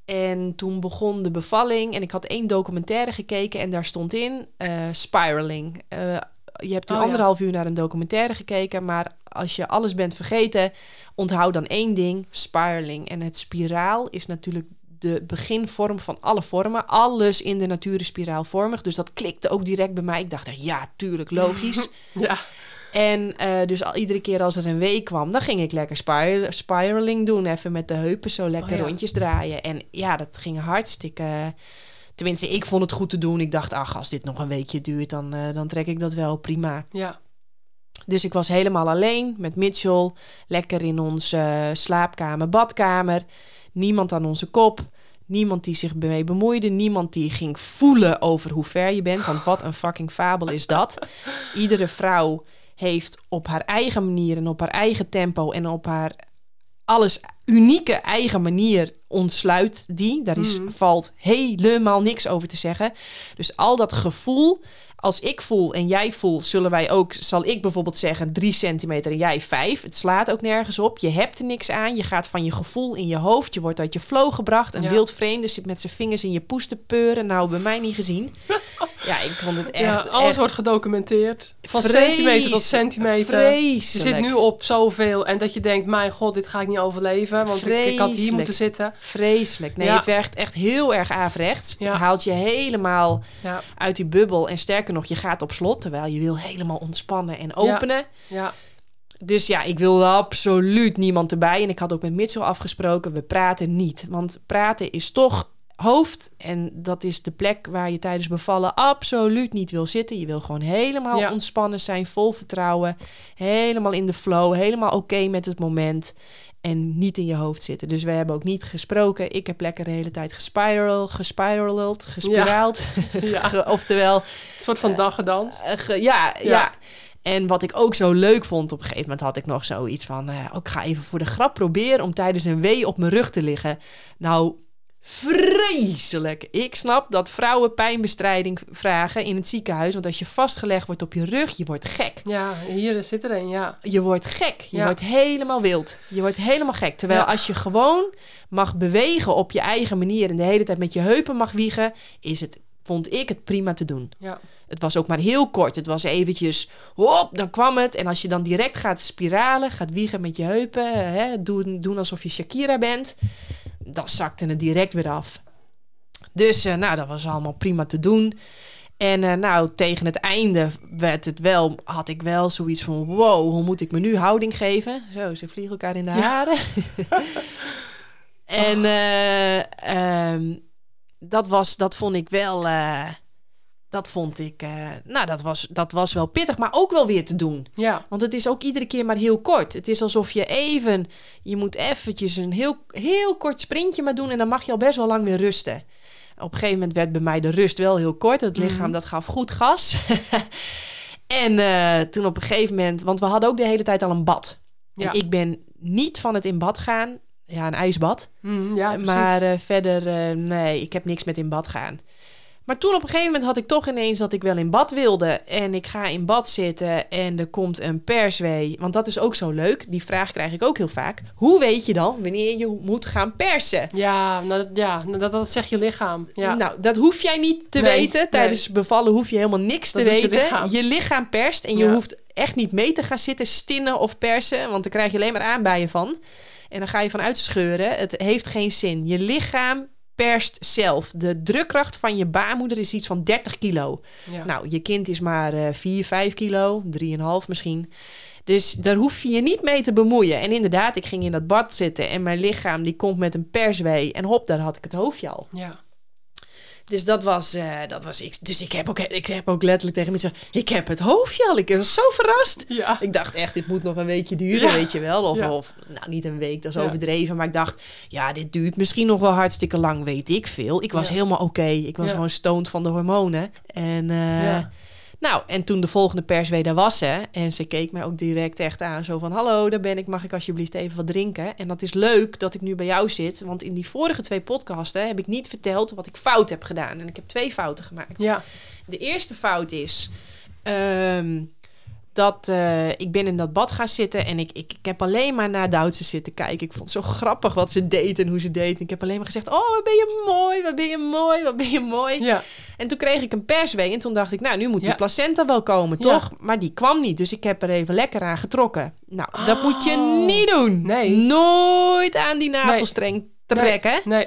En toen begon de bevalling en ik had één documentaire gekeken en daar stond in eh, spiraling. Eh, je hebt nu Oh ja. anderhalf uur naar een documentaire gekeken, maar als je alles bent vergeten, onthoud dan één ding, spiraling. En het spiraal is natuurlijk de beginvorm van alle vormen. Alles in de natuur is spiraalvormig. Dus dat klikte ook direct bij mij. Ik dacht ja, tuurlijk, logisch. ja. En eh, dus al, iedere keer als er een week kwam, dan ging ik lekker spir spiraling doen. Even met de heupen zo lekker Oh ja. rondjes draaien. En ja, dat ging hartstikke... Tenminste, ik vond het goed te doen. Ik dacht, ach, als dit nog een weekje duurt, dan, eh, dan trek ik dat wel prima. ja. Dus ik was helemaal alleen met Mitchell. Lekker in onze eh, slaapkamer, badkamer. Niemand aan onze kop. Niemand die zich mee bemoeide. Niemand die ging voelen over hoe ver je bent. Want wat een fucking fabel is dat. Iedere vrouw heeft op haar eigen manier en op haar eigen tempo en op haar alles unieke eigen manier ontsluit die. Daar is, Mhm. valt helemaal niks over te zeggen. Dus al dat gevoel, als ik voel en jij voelt, zullen wij ook, zal ik bijvoorbeeld zeggen drie centimeter en jij vijf. Het slaat ook nergens op. Je hebt er niks aan. Je gaat van je gevoel in je hoofd. Je wordt uit je flow gebracht. Een Ja. wild vreemde zit met zijn vingers in je poes te peuren. Nou, bij mij niet gezien. Ja, ik vond het echt. ja, alles echt wordt gedocumenteerd. Van centimeter tot centimeter. Je zit nu op zoveel en dat je denkt, mijn god, dit ga ik niet overleven. Want ik, ik had hier moeten zitten. Vreselijk. Nee, Ja. het werkt echt heel erg averechts. Het haalt je helemaal uit die bubbel. En sterker nog, je gaat op slot. Terwijl je wil helemaal ontspannen en openen. ja, Dus ja, ik wilde absoluut niemand erbij. En ik had ook met Mitchell afgesproken, we praten niet. Want praten is toch hoofd. En dat is de plek waar je tijdens bevallen absoluut niet wil zitten. Je wil gewoon helemaal Ja. ontspannen zijn, vol vertrouwen. Helemaal in de flow, helemaal oké met het moment. En niet in je hoofd zitten. Dus we hebben ook niet gesproken. Ik heb lekker de hele tijd gespiral, gespiraled, gespiraald. ja. Oftewel, Een soort van dag gedanst. eh, ge- ja, ja, Ja. En wat ik ook zo leuk vond, op een gegeven moment had ik nog zoiets van... eh, ik ga even voor de grap proberen om tijdens een wee op mijn rug te liggen. Nou, vreselijk. Ik snap dat vrouwen pijnbestrijding vragen in het ziekenhuis. Want als je vastgelegd wordt op je rug, je wordt gek. Ja, hier zit er een, ja. Je wordt gek. Je Ja. wordt helemaal wild. Je wordt helemaal gek. Terwijl Ja. als je gewoon mag bewegen op je eigen manier... en de hele tijd met je heupen mag wiegen... is het, vond ik het prima te doen. Ja, Het was ook maar heel kort. Het was eventjes, hop, dan kwam het. En als je dan direct gaat spiralen, gaat wiegen met je heupen, hè, doen, doen alsof je Shakira bent, dan zakte het direct weer af. Dus eh, nou, dat was allemaal prima te doen. En eh, nou, tegen het einde werd het wel, had ik wel zoiets van, wow, hoe moet ik me nu houding geven? Zo, ze vliegen elkaar in de haren. en eh, ehm, dat, was, dat vond ik wel... dat vond ik, eh, nou, dat was, dat was wel pittig, maar ook wel weer te doen. ja, Want het is ook iedere keer maar heel kort. Het is alsof je even, je moet eventjes een heel, heel kort sprintje maar doen en dan mag je al best wel lang weer rusten. Op een gegeven moment werd bij mij de rust wel heel kort. Het lichaam Mhm. dat gaf goed gas. en eh, toen op een gegeven moment, want we hadden ook de hele tijd al een bad. Ja. En ik ben niet van het in bad gaan. Ja, een ijsbad. Mhm, ja, precies. maar eh, verder, eh, nee, ik heb niks met in bad gaan. Maar toen op een gegeven moment had ik toch ineens dat ik wel in bad wilde. En ik ga in bad zitten en er komt een perswee. Want dat is ook zo leuk. Die vraag krijg ik ook heel vaak. Hoe weet je dan wanneer je moet gaan persen? Ja, nou, dat- ja nou, dat, dat zegt je lichaam. Ja. Nou, dat hoef jij niet te Nee, weten. Tijdens bevallen hoef je helemaal niks Dat te doet je weten. lichaam. Je lichaam perst en je Ja. hoeft echt niet mee te gaan zitten stinnen of persen. Want daar krijg je alleen maar aanbijen van. En dan ga je van uitscheuren. Het heeft geen zin. Je lichaam perst zelf. De drukkracht van je baarmoeder is iets van 30 kilo. ja. Nou, je kind is maar eh 4, 5 kilo, 3,5 misschien. Dus daar hoef je je niet mee te bemoeien. En inderdaad, ik ging in dat bad zitten en mijn lichaam die komt met een perswee. En hop, daar had ik het hoofdje al. ja. Dus dat was, eh, dat was ik. Dus ik heb, ook, ik heb ook letterlijk tegen mensen gezegd: Ik heb het hoofdje al. Ik was zo verrast. Ja. Ik dacht echt, dit moet nog een weekje duren, Ja. weet je wel. Of, Ja. of nou, niet een week, dat is overdreven. Maar ik dacht, ja, dit duurt misschien nog wel hartstikke lang, weet ik veel. Ik was helemaal oké. Ik was gewoon stoned van de hormonen. En, Ja. Nou, en toen de volgende perswee daar was ze. En ze keek mij ook direct echt aan. Zo van, hallo, daar ben ik. Mag ik alsjeblieft even wat drinken? En dat is leuk dat ik nu bij jou zit. Want in die vorige twee podcasten heb ik niet verteld wat ik fout heb gedaan. En ik heb twee fouten gemaakt. Ja. De eerste fout is ehm, dat eh, ik ben in dat bad gaan zitten en ik, ik, ik heb alleen maar naar Duitsers zitten kijken. Ik vond het zo grappig wat ze deed en hoe ze deed. En ik heb alleen maar gezegd, oh, wat ben je mooi, wat ben je mooi, wat ben je mooi. Ja. En toen kreeg ik een perswee en toen dacht ik, nou, nu moet die Ja. placenta wel komen, Ja. toch? Maar die kwam niet, dus ik heb er even lekker aan getrokken. Nou, dat moet je Oh. niet doen. Nee. Nooit aan die navelstreng trekken. Nee.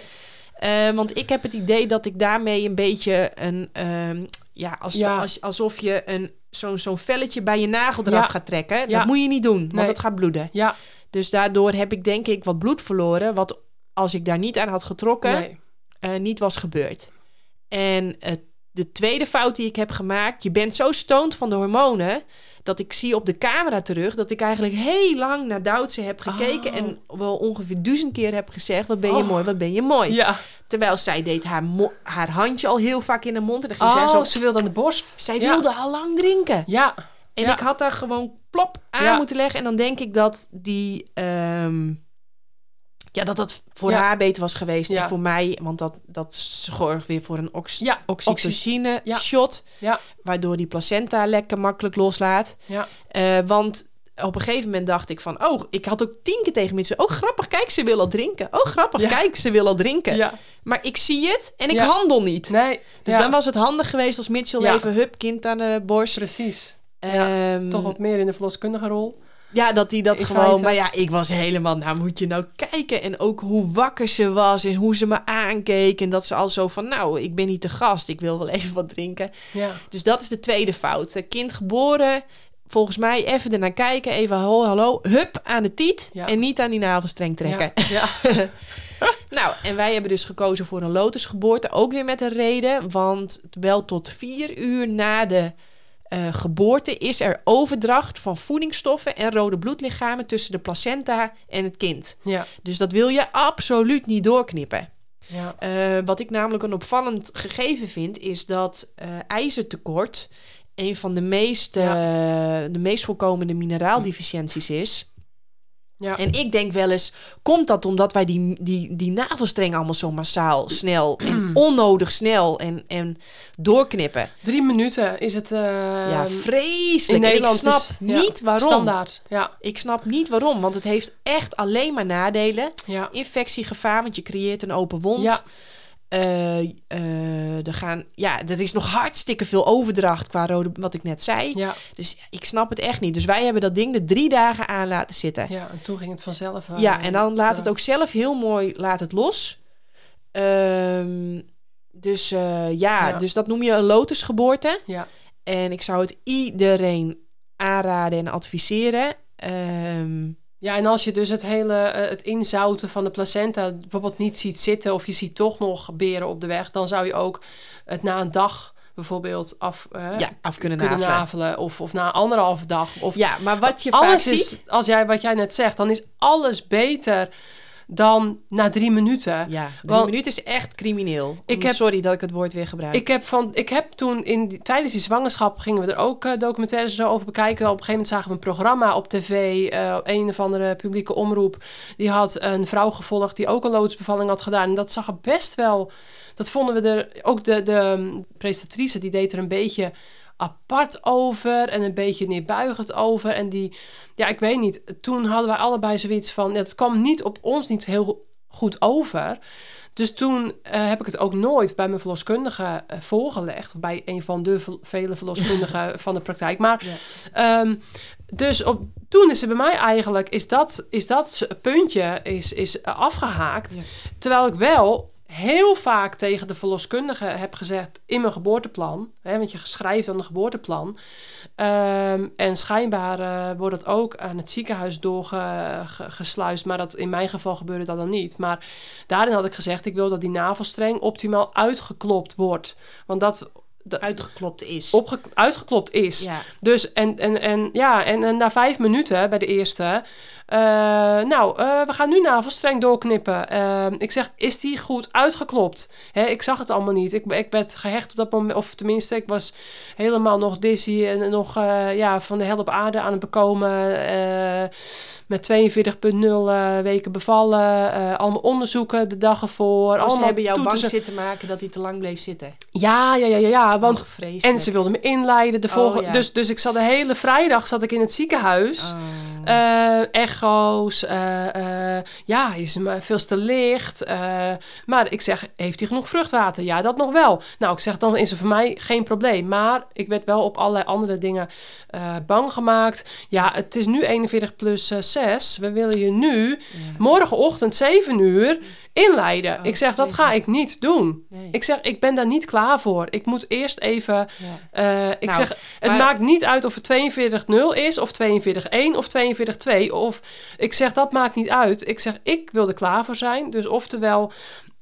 Eh, want ik heb het idee dat ik daarmee een beetje een... ehm, ja, als, Ja. Als, alsof je een, zo'n zo'n velletje bij je nagel eraf gaat trekken. Dat moet je niet doen, want Nee. het gaat bloeden. Ja. Dus daardoor heb ik denk ik wat bloed verloren... wat als ik daar niet aan had getrokken, eh, niet was gebeurd. En eh, de tweede fout die ik heb gemaakt... je bent zo stoned van de hormonen... dat ik zie op de camera terug... dat ik eigenlijk heel lang naar Duitse heb gekeken... Oh. en wel ongeveer duizend keer heb gezegd... wat ben je Oh. mooi, wat ben je mooi. Ja. Terwijl zij deed haar, haar handje al heel vaak in de mond. En dan ging zij Oh, zo... ze wilde aan de borst. Zij Ja. wilde al lang drinken. Ja. En Ja. ik had daar gewoon plop aan moeten leggen. En dan denk ik dat die... ehm, ja, dat dat voor Ja. haar beter was geweest. Ja. En voor mij, want dat, dat zorgt weer voor een ox oxytocine shot. Waardoor die placenta lekker makkelijk loslaat. Ja. Eh, want op een gegeven moment dacht ik van... Oh, ik had ook tien keer tegen mensen... Oh, grappig, kijk, ze wil al drinken. Oh, grappig, Ja. kijk, ze wil al drinken. Ja. Maar ik zie het en ik Ja. handel niet. Nee. Dus dan was het handig geweest als Mitchell even hup, kind aan de borst. Precies. Ehm, Toch wat meer in de verloskundige rol. Ja, dat hij dat gewoon... Maar ja, ik was helemaal... Nou, moet je nou kijken. En ook hoe wakker ze was en hoe ze me aankeek. En dat ze al zo van... Nou, ik ben niet de gast. Ik wil wel even wat drinken. Ja. Dus dat is de tweede fout. Eh, Kind geboren... Volgens mij even ernaar kijken. Even hallo, hallo. Hup, aan de tiet. Ja. En niet aan die navelstreng trekken. Ja. ja. Nou, en wij hebben dus gekozen voor een lotusgeboorte. Ook weer met een reden. Want wel tot vier uur na de eh, geboorte is er overdracht van voedingsstoffen en rode bloedlichamen tussen de placenta en het kind. Ja. Dus dat wil je absoluut niet doorknippen. Ja. Eh, wat ik namelijk een opvallend gegeven vind, is dat eh ijzertekort een van de meest, de meest voorkomende mineraaldeficiënties is. Ja. En ik denk wel eens, komt dat omdat wij die, die, die navelstreng allemaal zo massaal, snel en onnodig snel en, en doorknippen? Drie minuten is het. ja, vreselijk. in En Nederland ik snap is, ja, niet waarom. Standaard. Ja. Ik snap niet waarom, want het heeft echt alleen maar nadelen. Ja. Infectiegevaar, want je creëert een open wond. Ja. Eh, eh, er, gaan, ja, er is nog hartstikke veel overdracht qua rode, wat ik net zei. Ja. Dus ik snap het echt niet. Dus wij hebben dat ding er drie dagen aan laten zitten. ja. En toen ging het vanzelf. eh, Ja, en dan laat het ook zelf heel mooi, laat het los. Ehm, dus eh, ja, Ja. dus dat noem je een lotusgeboorte. Ja. En ik zou het iedereen aanraden en adviseren. Ehm, Ja, en als je dus het hele eh, het inzouten van de placenta bijvoorbeeld niet ziet zitten of je ziet toch nog beren op de weg, dan zou je ook het na een dag bijvoorbeeld af eh, ja, af kunnen, kunnen navelen. navelen of, of na anderhalve dag. Of Ja, maar wat je vaak alles ziet... is, als jij wat jij net zegt, dan is alles beter dan na drie minuten. Ja, drie Want- minuten is echt crimineel. Ik heb- Sorry dat ik het woord weer gebruik. Ik heb, van, ik heb toen in die, tijdens die zwangerschap gingen we er ook eh, documentaires zo over bekijken. Op een gegeven moment zagen we een programma op tv. eh een of andere publieke omroep. Die had een vrouw gevolgd die ook een loodsbevalling had gedaan. En dat zag er best wel. Dat vonden we er. Ook de, de presentatrice die deed er een beetje apart over. En een beetje neerbuigend over. En die. Ja, ik weet niet. Toen hadden wij allebei zoiets van. Ja, het kwam niet op ons niet heel goed over. Dus toen eh, heb ik het ook nooit bij mijn verloskundige eh, voorgelegd. Of bij een van de ve- vele verloskundigen van de praktijk. Maar Ja. ehm, dus op, toen is er bij mij eigenlijk, is dat, is dat puntje is, is eh, afgehaakt. Ja. Terwijl ik wel heel vaak tegen de verloskundige heb gezegd in mijn geboorteplan. Hè, want je schrijft dan een geboorteplan. Ehm, en schijnbaar eh, wordt dat ook aan het ziekenhuis doorgesluist. Maar dat, in mijn geval gebeurde dat dan niet. Maar daarin had ik gezegd, ik wil dat die navelstreng optimaal uitgeklopt wordt. Want dat, dat Uitgeklopt is. opge- uitgeklopt is. Ja. Dus en, en, en ja, en, en na vijf minuten bij de eerste. eh, nou, eh, we gaan nu navelstreng doorknippen. Eh, ik zeg, is die goed uitgeklopt? Hè, ik zag het allemaal niet. Ik, ik werd gehecht op dat moment, of tenminste, ik was helemaal nog dizzy en nog ja, van de hel op aarde aan het bekomen. Met 42,0 eh, weken bevallen. eh, allemaal onderzoeken de dag ervoor. Oh, ze allemaal hebben jou bang zitten maken dat hij te lang bleef zitten. Ja, ja, ja, ja, ja. Want Och, vreselijk. en ze wilden me inleiden. De Oh, volgende, ja. dus, dus ik zat de hele vrijdag zat ik in het ziekenhuis. Oh. Eh, echo's. eh, ja, is hem veel te licht. maar ik zeg, heeft hij genoeg vruchtwater? Ja, dat nog wel. Nou, ik zeg, dan is er voor mij geen probleem. Maar ik werd wel op allerlei andere dingen bang gemaakt. Ja, het is nu 41 plus eh, 6. We willen je nu Ja. morgenochtend 7 uur inleiden. Oh, ik zeg, dat ga ik niet doen. Nee. Ik zeg, ik ben daar niet klaar voor. Ik moet eerst even... Ja. eh, ik Nou, zeg, het maar- maakt niet uit of het 42-0 is, of 42-1 of 42-2. Of ik zeg, dat maakt niet uit. Ik zeg, ik wil er klaar voor zijn. Dus oftewel...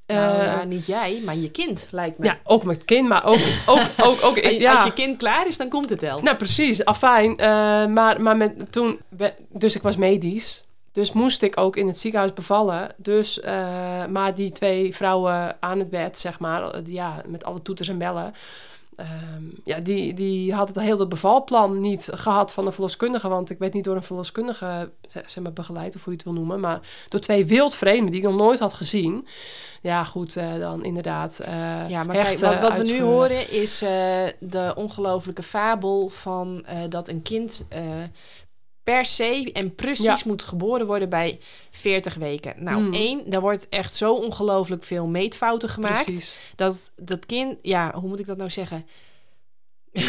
eh, Nou ja, niet jij, maar je kind, lijkt me. ja, ook met kind, maar ook... ook, ook, ook ja. Als je kind klaar is, dan komt het wel. Nou, precies. Afijn. eh maar maar met, toen... Dus ik was medisch. Dus moest ik ook in het ziekenhuis bevallen. Dus, eh, maar die twee vrouwen aan het bed, zeg maar... die, ja, met alle toeters en bellen... ehm, ja, die, die had het hele bevalplan niet gehad van een verloskundige. Want ik werd niet door een verloskundige zeg maar, begeleid, of hoe je het wil noemen. Maar door twee wildvreemden die ik nog nooit had gezien. Ja, goed, eh, dan inderdaad. eh Ja, maar kijk, wat, wat we nu horen is de ongelofelijke fabel van dat een kind per se en precies Ja. moet geboren worden bij 40 weken. Nou, Mm. één, daar wordt echt zo ongelooflijk veel meetfouten gemaakt. Precies. Dat dat kind, ja, hoe moet ik dat nou zeggen?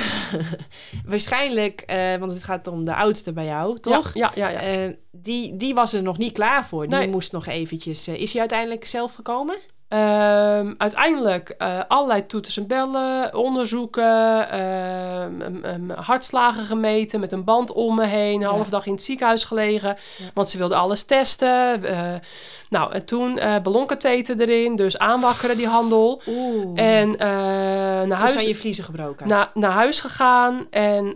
Waarschijnlijk, eh, want het gaat om de oudste bij jou, toch? Ja, ja, ja. ja. Eh, die, die was er nog niet klaar voor. Die Nee. moest nog eventjes... eh, is hij uiteindelijk zelf gekomen? Ehm, uiteindelijk eh, allerlei toeters en bellen, onderzoeken, ehm, hartslagen gemeten met een band om me heen, een Ja. halve dag in het ziekenhuis gelegen, Ja. want ze wilden alles testen. Eh, nou, en toen eh ballonkatheter erin, dus aanwakkeren die handel. Oeh. En naar, Toen huis, zijn je vliezen gebroken. na, naar huis gegaan en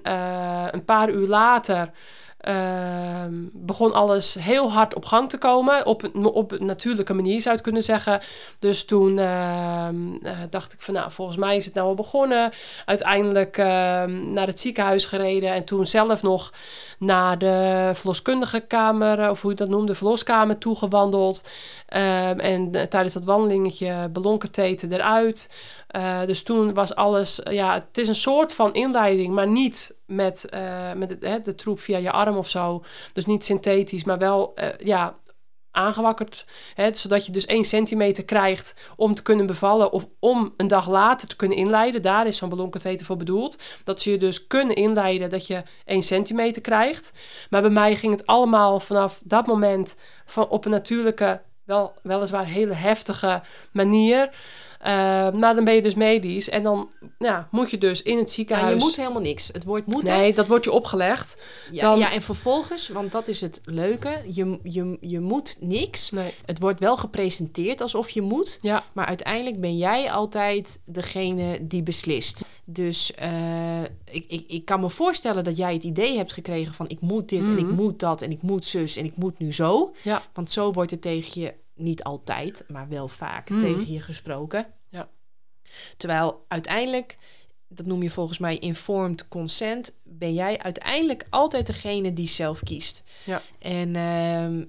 een paar uur later ehm, begon alles heel hard op gang te komen. Op, op een natuurlijke manier zou je het kunnen zeggen. Dus toen ehm, eh, dacht ik van nou, volgens mij is het nou al begonnen. Uiteindelijk ehm, naar het ziekenhuis gereden en toen zelf nog naar de verloskundige kamer, of hoe je dat noemde, verloskamer toegewandeld. En eh, tijdens dat wandelingetje ballonkatheter eruit. Eh, dus toen was alles, eh, ja, het is een soort van inleiding, maar niet met, eh, met de troep via je arm of zo. Dus niet synthetisch, maar wel, eh, ja, aangewakkerd. Hè, zodat je dus 1 centimeter krijgt om te kunnen bevallen of om een dag later te kunnen inleiden. Daar is zo'n ballonkatheter voor bedoeld. Dat ze je dus kunnen inleiden dat je 1 centimeter krijgt. Maar bij mij ging het allemaal vanaf dat moment van op een natuurlijke, wel, weliswaar hele heftige manier. Eh, maar dan ben je dus medisch en dan ja, moet je dus in het Ja, ziekenhuis... je moet helemaal niks. Het woord moeten. Nee, dat wordt je opgelegd. ja, dan- ja, en vervolgens, want dat is het leuke, je, je, je moet niks. Nee. Het wordt wel gepresenteerd alsof je moet, Ja, maar uiteindelijk ben jij altijd degene die beslist. Dus eh, ik, ik, ik kan me voorstellen dat jij het idee hebt gekregen van ik moet dit en ik Mhm. moet dat en ik moet zus en ik moet nu zo. Ja. Want zo wordt er tegen je niet altijd, maar wel vaak Mhm. tegen je gesproken. Ja. Terwijl uiteindelijk, dat noem je volgens mij informed consent, ben jij uiteindelijk altijd degene die zelf kiest. Ja. En, ehm,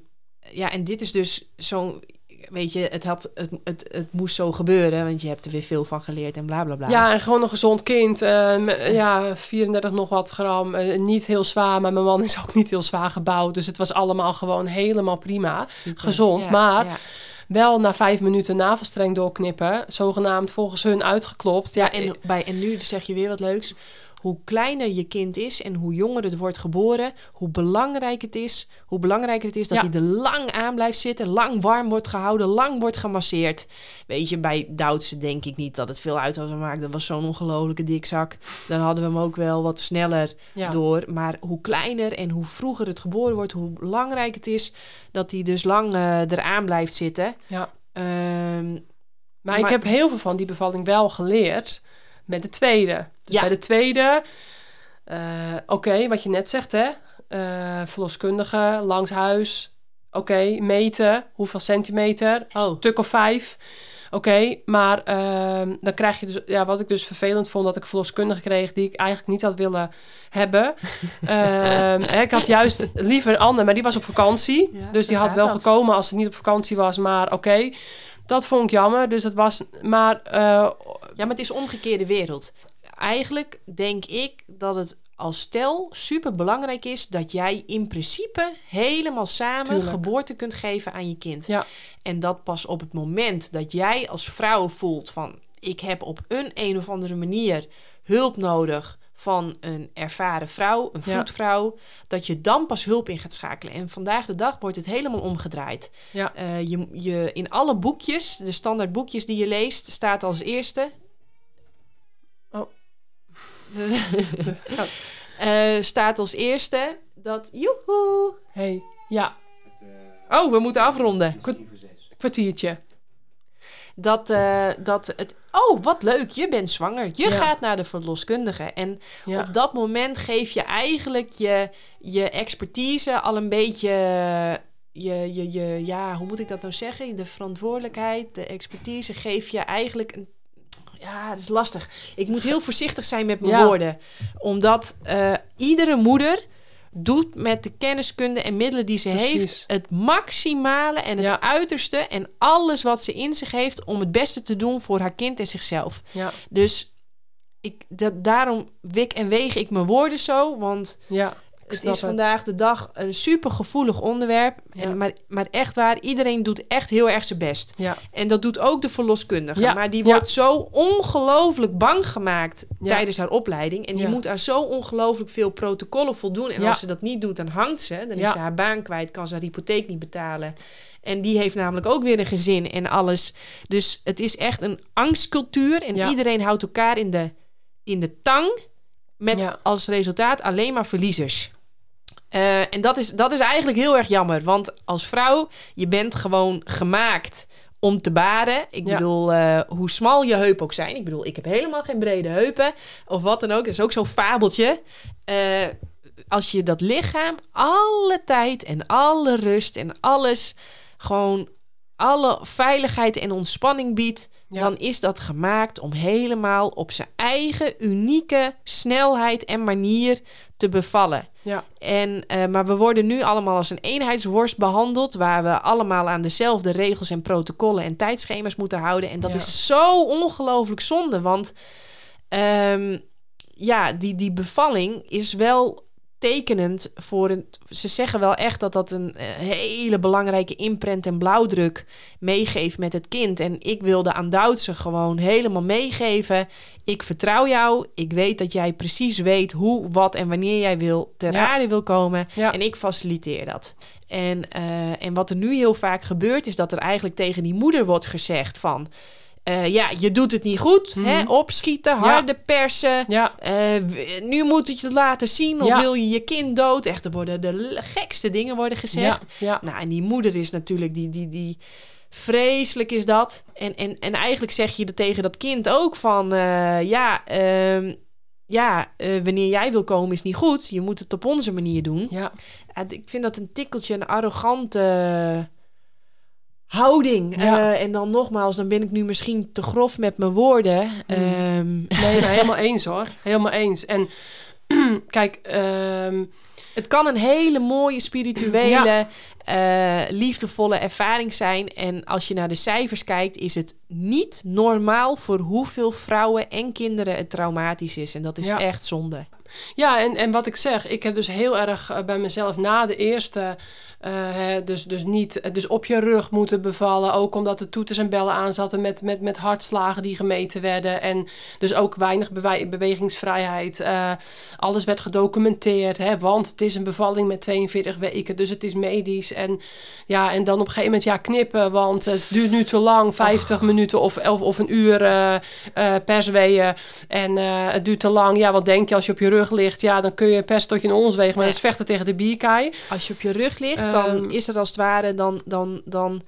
ja, en dit is dus zo'n, weet je, het, had, het, het, het moest zo gebeuren, want je hebt er weer veel van geleerd en bla bla bla. Ja, en gewoon een gezond kind. eh, ja, 34 nog wat gram. eh, niet heel zwaar, maar mijn man is ook niet heel zwaar gebouwd. Dus het was allemaal gewoon helemaal prima. Super. gezond, Ja, maar- ja. Wel na vijf minuten navelstreng doorknippen. Zogenaamd volgens hun uitgeklopt. Ja, Ja, en, bij, en nu zeg je weer wat leuks. Hoe kleiner je kind is en hoe jonger het wordt geboren, hoe belangrijk het is, hoe belangrijker het is dat Ja. hij er lang aan blijft zitten, lang warm wordt gehouden, lang wordt gemasseerd. Weet je, bij Duitse denk ik niet dat het veel uit had gemaakt. Dat was zo'n ongelofelijke dikzak. Dan hadden we hem ook wel wat sneller ja. door. Maar hoe kleiner en hoe vroeger het geboren wordt, hoe belangrijk het is dat hij dus lang eh, eraan blijft zitten. Ja. Ehm, Maar, ik heb heel veel van die bevalling wel geleerd met de tweede. Dus Ja. bij de tweede, eh, oké, wat je net zegt, hè. eh, verloskundige, langs huis. Oké, meten. Hoeveel centimeter? Oh. Stuk of vijf. Oké, maar ehm, dan krijg je dus... Ja, wat ik dus vervelend vond, dat ik verloskundige kreeg... die ik eigenlijk niet had willen hebben. Ehm, ik had juist liever Anne, maar die was op vakantie. Ja, dus die had wel dat. gekomen als ze niet op vakantie was. Maar oké, dat vond ik jammer. Dus dat was... Maar eh, Ja, maar het is omgekeerde wereld. Eigenlijk denk ik dat het als stel super belangrijk is dat jij in principe helemaal samen Tuurlijk. geboorte kunt geven aan je kind. Ja. En dat pas op het moment dat jij als vrouw voelt van ik heb op een een of andere manier hulp nodig van een ervaren vrouw, een Ja. voetvrouw, dat je dan pas hulp in gaat schakelen. En vandaag de dag wordt het helemaal omgedraaid. Ja. Eh, je, je, in alle boekjes, de standaard boekjes die je leest, staat als eerste. Oh. Eh, staat als eerste dat. Joehoe! hey, ja, Oh, we moeten afronden. kwartiertje. Dat, eh, dat het. Oh, wat leuk, je bent zwanger. Je Ja. gaat naar de verloskundige. En Ja. op dat moment geef je eigenlijk je, je expertise al een beetje. Je, je, je, ja, hoe moet ik dat nou zeggen? De verantwoordelijkheid, de expertise geef je eigenlijk een. Ja, dat is lastig. Ik moet heel voorzichtig zijn met mijn Ja. woorden. Omdat eh, iedere moeder doet met de kenniskunde en middelen die ze Precies. heeft... het maximale en het Ja. uiterste... en alles wat ze in zich heeft... om het beste te doen voor haar kind en zichzelf. Ja, Dus ik, dat, daarom wik en weeg ik mijn woorden zo. Want ja. Het is vandaag de dag een super gevoelig onderwerp. Ja. En, maar, maar echt waar, iedereen doet echt heel erg zijn best. Ja, En dat doet ook de verloskundige. Ja, Maar die wordt zo ongelooflijk bang gemaakt tijdens haar opleiding. En die moet aan zo ongelooflijk veel protocollen voldoen. En als ze dat niet doet, dan hangt ze. Dan is ze haar baan kwijt, kan ze haar hypotheek niet betalen. En die heeft namelijk ook weer een gezin en alles. Dus het is echt een angstcultuur. En iedereen houdt elkaar in de, in de tang. Met Ja. als resultaat alleen maar verliezers. Eh, en dat is, dat is eigenlijk heel erg jammer. Want als vrouw, je bent gewoon gemaakt om te baren. Ik Ja. bedoel, eh, hoe smal je heupen ook zijn. Ik bedoel, ik heb helemaal geen brede heupen. Of wat dan ook. Dat is ook zo'n fabeltje. Eh, als je dat lichaam alle tijd en alle rust en alles... gewoon alle veiligheid en ontspanning biedt... Ja. dan is dat gemaakt om helemaal op zijn eigen unieke snelheid en manier te bevallen. ja, En, eh, maar we worden nu allemaal als een eenheidsworst behandeld, waar we allemaal aan dezelfde regels en protocollen en tijdschema's moeten houden. En dat Ja. is zo ongelooflijk zonde, want ehm, ja, die, die bevalling is wel tekenend voor een. Ze zeggen wel echt dat dat een eh, hele belangrijke imprint en blauwdruk meegeeft met het kind. En ik wilde aan Duitse gewoon helemaal meegeven. Ik vertrouw jou. Ik weet dat jij precies weet hoe, wat en wanneer jij wil ter Ja. wil komen. Ja. En ik faciliteer dat. En, eh, en wat er nu heel vaak gebeurt, is dat er eigenlijk tegen die moeder wordt gezegd van. Eh, ja, je doet het niet goed. hè? Mhm. Opschieten, harde persen. ja, Eh, nu moet je het laten zien. Of Ja. wil je je kind dood? Echt, er worden de gekste dingen worden gezegd. Nou, en die moeder is natuurlijk die, die, die vreselijk is dat. En, en, en eigenlijk zeg je er tegen dat kind ook van, eh, ja, ehm, ja wanneer jij wil komen is niet goed. Je moet het op onze manier doen. ja. Ja, ik vind dat een tikkeltje een arrogante houding. Eh, en dan nogmaals, dan ben ik nu misschien te grof met mijn woorden. Ehm, nee, helemaal eens hoor. Helemaal eens. En kijk, ehm, het kan een hele mooie spirituele, uh, liefdevolle ervaring zijn. En als je naar de cijfers kijkt, is het niet normaal voor hoeveel vrouwen en kinderen het traumatisch is. En dat is echt zonde. Ja, en, en wat ik zeg, ik heb dus heel erg eh, bij mezelf na de eerste uh, dus, dus niet dus op je rug moeten bevallen. Ook omdat de toeters en bellen aan zaten met, met, met hartslagen die gemeten werden. En dus ook weinig bewegingsvrijheid. Uh, alles werd gedocumenteerd. Hè, want het is een bevalling met 42 weken. Dus het is medisch. En, ja, en dan op een gegeven moment ja, knippen. Want het duurt nu te lang. 50 minuten of, of, of een uur per zweeën. En het duurt te lang. Ja, wat denk je als je op je rug ligt? Ja, dan kun je pers tot je in ons wegen. Maar dat is vechten tegen de bierkaai. Als je op je rug ligt dan ehm, is het als het ware, dan, dan, dan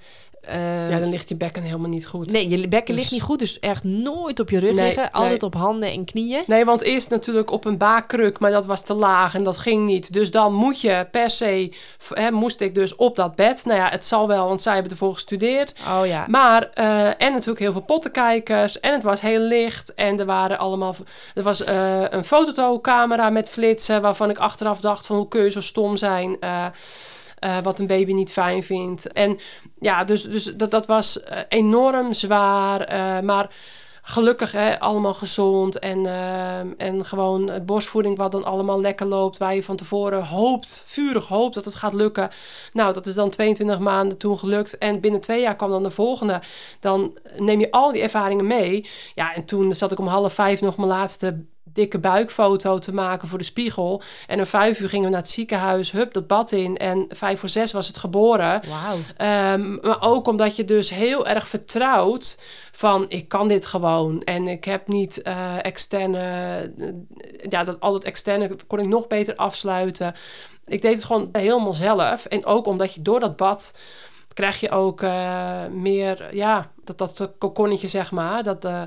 uh, ja, dan ligt je bekken helemaal niet goed. Nee, je bekken ligt dus- niet goed. Dus echt nooit op je rug liggen. Altijd op handen en knieën. Nee, want eerst natuurlijk op een baakkruk. Maar dat was te laag en dat ging niet. Dus dan moet je per se... Hè, moest ik dus op dat bed. Nou ja, het zal wel, want zij hebben ervoor gestudeerd. Oh ja. Maar, uh, en natuurlijk heel veel pottenkijkers. En het was heel licht. En er waren allemaal... Er was uh, een fotocamera met flitsen. Waarvan ik achteraf dacht van hoe kun je zo stom zijn... Uh, wat een baby niet fijn vindt. En ja, dus, dus dat, dat was uh, enorm zwaar. Uh, maar gelukkig hè, allemaal gezond. En, en gewoon borstvoeding wat dan allemaal lekker loopt. Waar je van tevoren hoopt, vurig hoopt dat het gaat lukken. Nou, dat is dan 22 maanden toen gelukt. En binnen twee jaar kwam dan de volgende. Dan neem je al die ervaringen mee. Ja, en toen zat ik om half vijf nog mijn laatste dikke buikfoto te maken voor de spiegel. En om vijf uur gingen we naar het ziekenhuis, hup, dat bad in. En vijf voor zes was het geboren. Wauw. Um, maar ook omdat je dus heel erg vertrouwt van ik kan dit gewoon. En ik heb niet uh, externe, ja, dat al het externe kon ik nog beter afsluiten. Ik deed het gewoon helemaal zelf. En ook omdat je door dat bad krijg je ook uh, meer, ja, dat, dat kokonnetje, zeg maar. Dat, uh,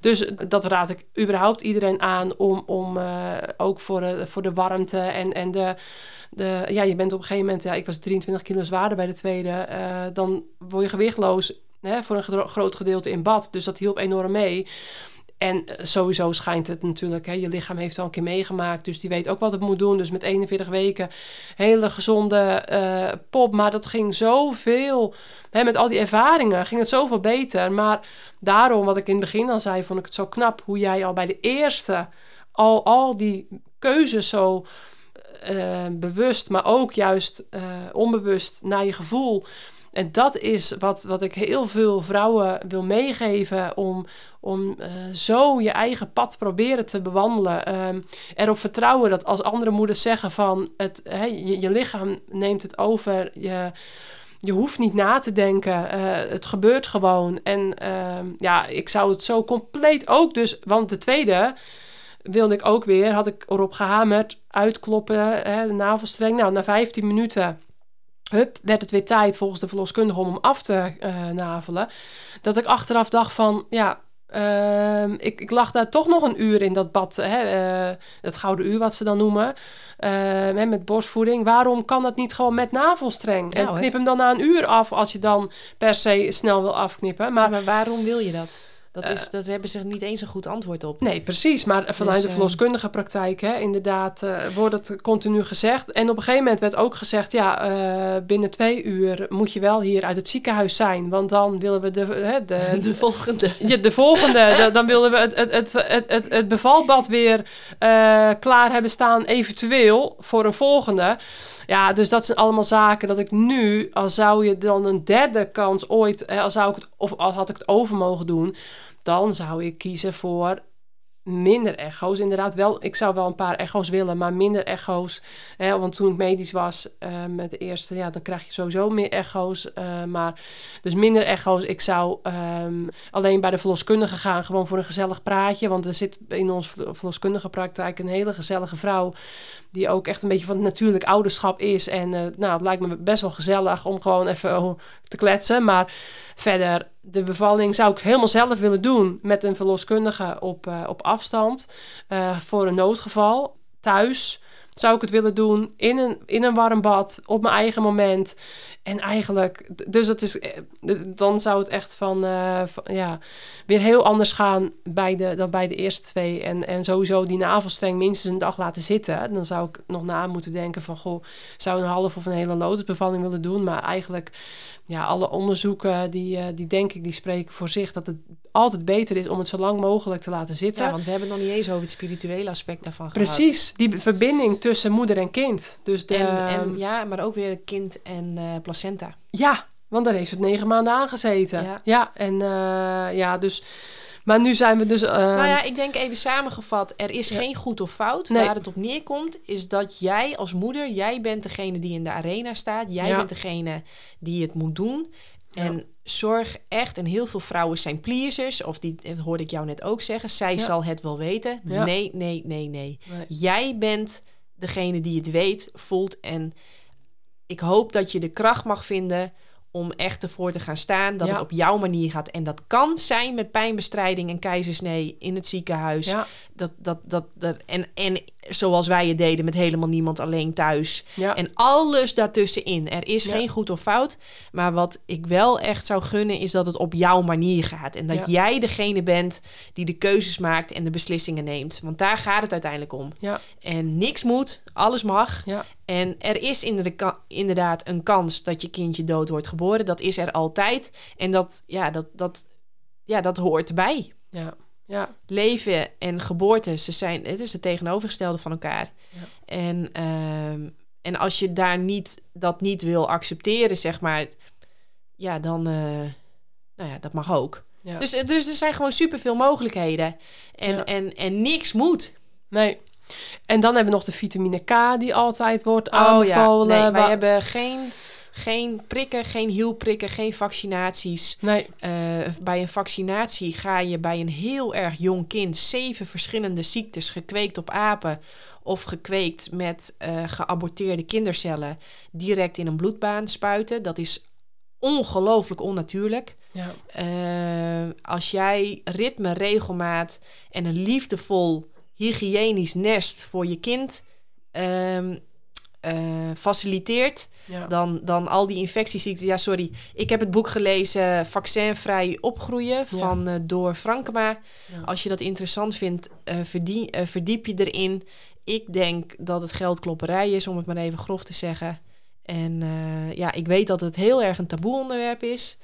dus dat raad ik überhaupt iedereen aan om, om uh, ook voor, voor de warmte en, en de, de... Ja, je bent op een gegeven moment... Ja, ik was 23 kilo zwaarder bij de tweede. dan word je gewichtloos hè, voor een groot gedeelte in bad. Dus dat hielp enorm mee. En eh, sowieso schijnt het natuurlijk, hè, je lichaam heeft al een keer meegemaakt, dus die weet ook wat het moet doen. Dus met 41 weken, hele gezonde uh, pop. Maar dat ging zoveel, hè, met al die ervaringen, ging het zoveel beter. Maar daarom, wat ik in het begin al zei, vond ik het zo knap hoe jij al bij de eerste al, al die keuzes zo uh, bewust, maar ook juist onbewust naar je gevoel en dat is wat, wat ik heel veel vrouwen wil meegeven om, om uh, zo je eigen pad proberen te bewandelen. Um, erop vertrouwen dat als andere moeders zeggen van het, je, je lichaam neemt het over, je, je hoeft niet na te denken, uh, het gebeurt gewoon. En uh, ja, ik zou het zo compleet ook dus, want de tweede wilde ik ook weer, had ik erop gehamerd, uitkloppen, de navelstreng. Nou, na 15 minuten hup, werd het weer tijd volgens de verloskundige om hem af te uh, navelen. Dat ik achteraf dacht van, ja, uh, ik, ik, lag daar toch nog een uur in dat bad, hè, uh, het gouden uur wat ze dan noemen, uh, met borstvoeding. Waarom kan dat niet gewoon met navelstreng? en knip hem dan na een uur af als je dan per se snel wil afknippen. Maar, maar waarom wil je dat? Dat, is, uh, dat hebben ze niet eens een goed antwoord op. Nee, precies. Maar vanuit dus, de verloskundige praktijk, hè, inderdaad, uh, wordt het continu gezegd. En op een gegeven moment werd ook gezegd: ja, uh, binnen twee uur moet je wel hier uit het ziekenhuis zijn. Want dan willen we de. Hè, de, de, volgende. Ja, de volgende. de, dan willen we het, het, het, het, het, het bevalbad weer klaar hebben staan, eventueel voor een volgende. Ja, dus dat zijn allemaal zaken dat ik nu, als zou je dan een derde kans ooit, als zou ik het, of als had ik het over mogen doen, dan zou ik kiezen voor minder echo's. Inderdaad, wel, ik zou wel een paar echo's willen, maar minder echo's. Hè, want toen ik medisch was uh, met de eerste, ja, dan krijg je sowieso meer echo's. Uh, maar dus minder echo's. Ik zou um, alleen bij de verloskundige gaan, gewoon voor een gezellig praatje. Want er zit in onze verloskundige praktijk een hele gezellige vrouw. Die ook echt een beetje van het natuurlijk ouderschap is. En uh, nou, het lijkt me best wel gezellig om gewoon even te kletsen. Maar verder, de bevalling zou ik helemaal zelf willen doen met een verloskundige op, uh, op afstand. Uh, voor een noodgeval, thuis. zou ik het willen doen in een, in een warm bad, op mijn eigen moment. En eigenlijk, dus dat is, eh, dan zou het echt van, van, ja, weer heel anders gaan bij de, dan bij de eerste twee. En, en sowieso die navelstreng minstens een dag laten zitten. Dan zou ik nog na moeten denken van, goh, zou een half of een hele lotusbevalling willen doen. Maar eigenlijk, ja, alle onderzoeken, die, uh, die denk ik, die spreken voor zich dat het altijd beter is om het zo lang mogelijk te laten zitten. Ja, want we hebben het nog niet eens over het spirituele aspect daarvan Precies, die verbinding tussen moeder en kind. Dus de, en, en, ja, maar ook weer kind en uh, placenta. Ja, want daar heeft het negen maanden aangezeten. Ja, ja en uh, ja, dus... Maar nu zijn we dus... Uh, nou ja, ik denk even samengevat, er is ja. geen goed of fout. Nee. Waar het op neerkomt, is dat jij als moeder, jij bent degene die in de arena staat. Jij ja. bent degene die het moet doen. En ja. zorg echt, en heel veel vrouwen zijn pleasers, of die dat hoorde ik jou net ook zeggen, zij zal het wel weten. Nee, nee, nee, nee, nee, Jij bent degene die het weet, voelt en ik hoop dat je de kracht mag vinden om echt ervoor te gaan staan. Dat Ja. het op jouw manier gaat. En dat kan zijn met pijnbestrijding en keizersnee in het ziekenhuis. Ja, Dat, dat, dat, dat, en, en zoals wij het deden met helemaal niemand alleen thuis. ja, En alles daartussenin. Er is geen goed of fout. Maar wat ik wel echt zou gunnen, is dat het op jouw manier gaat. En dat jij degene bent die de keuzes maakt en de beslissingen neemt. Want daar gaat het uiteindelijk om. ja, En niks moet, alles mag. En er is inderda- inderdaad een kans dat je kindje dood wordt geboren. Dat is er altijd. En dat, ja, dat, dat, ja, dat hoort erbij. ja, ja, Leven en geboorte, ze zijn, het is het tegenovergestelde van elkaar. Ja. En, ehm, en als je daar niet, dat niet wil accepteren, zeg maar, ja, dan, eh, nou ja, dat mag ook. ja. Dus, eh, dus er zijn gewoon superveel mogelijkheden. En, Ja. en, en niks moet. Nee. En dan hebben we nog de vitamine K die altijd wordt Oh ja, aanbevolen. nee, wij hebben geen, geen prikken, geen hielprikken, geen vaccinaties. Nee, Eh, bij een vaccinatie ga je bij een heel erg jong kind zeven verschillende ziektes gekweekt op apen of gekweekt met eh, geaborteerde kindercellen direct in een bloedbaan spuiten. Dat is ongelooflijk onnatuurlijk. ja, Eh, als jij ritme, regelmaat en een liefdevol hygiënisch nest voor je kind eh, faciliteert, ja, dan, dan al die infectieziekten. Ja, sorry. Ik heb het boek gelezen Vaccinvrij opgroeien van eh, Door Frankema. Ja. Als je dat interessant vindt, eh, verdie- verdiep je erin. Ik denk dat het geldklopperij is, om het maar even grof te zeggen. En ja, ik weet dat het heel erg een taboe onderwerp is.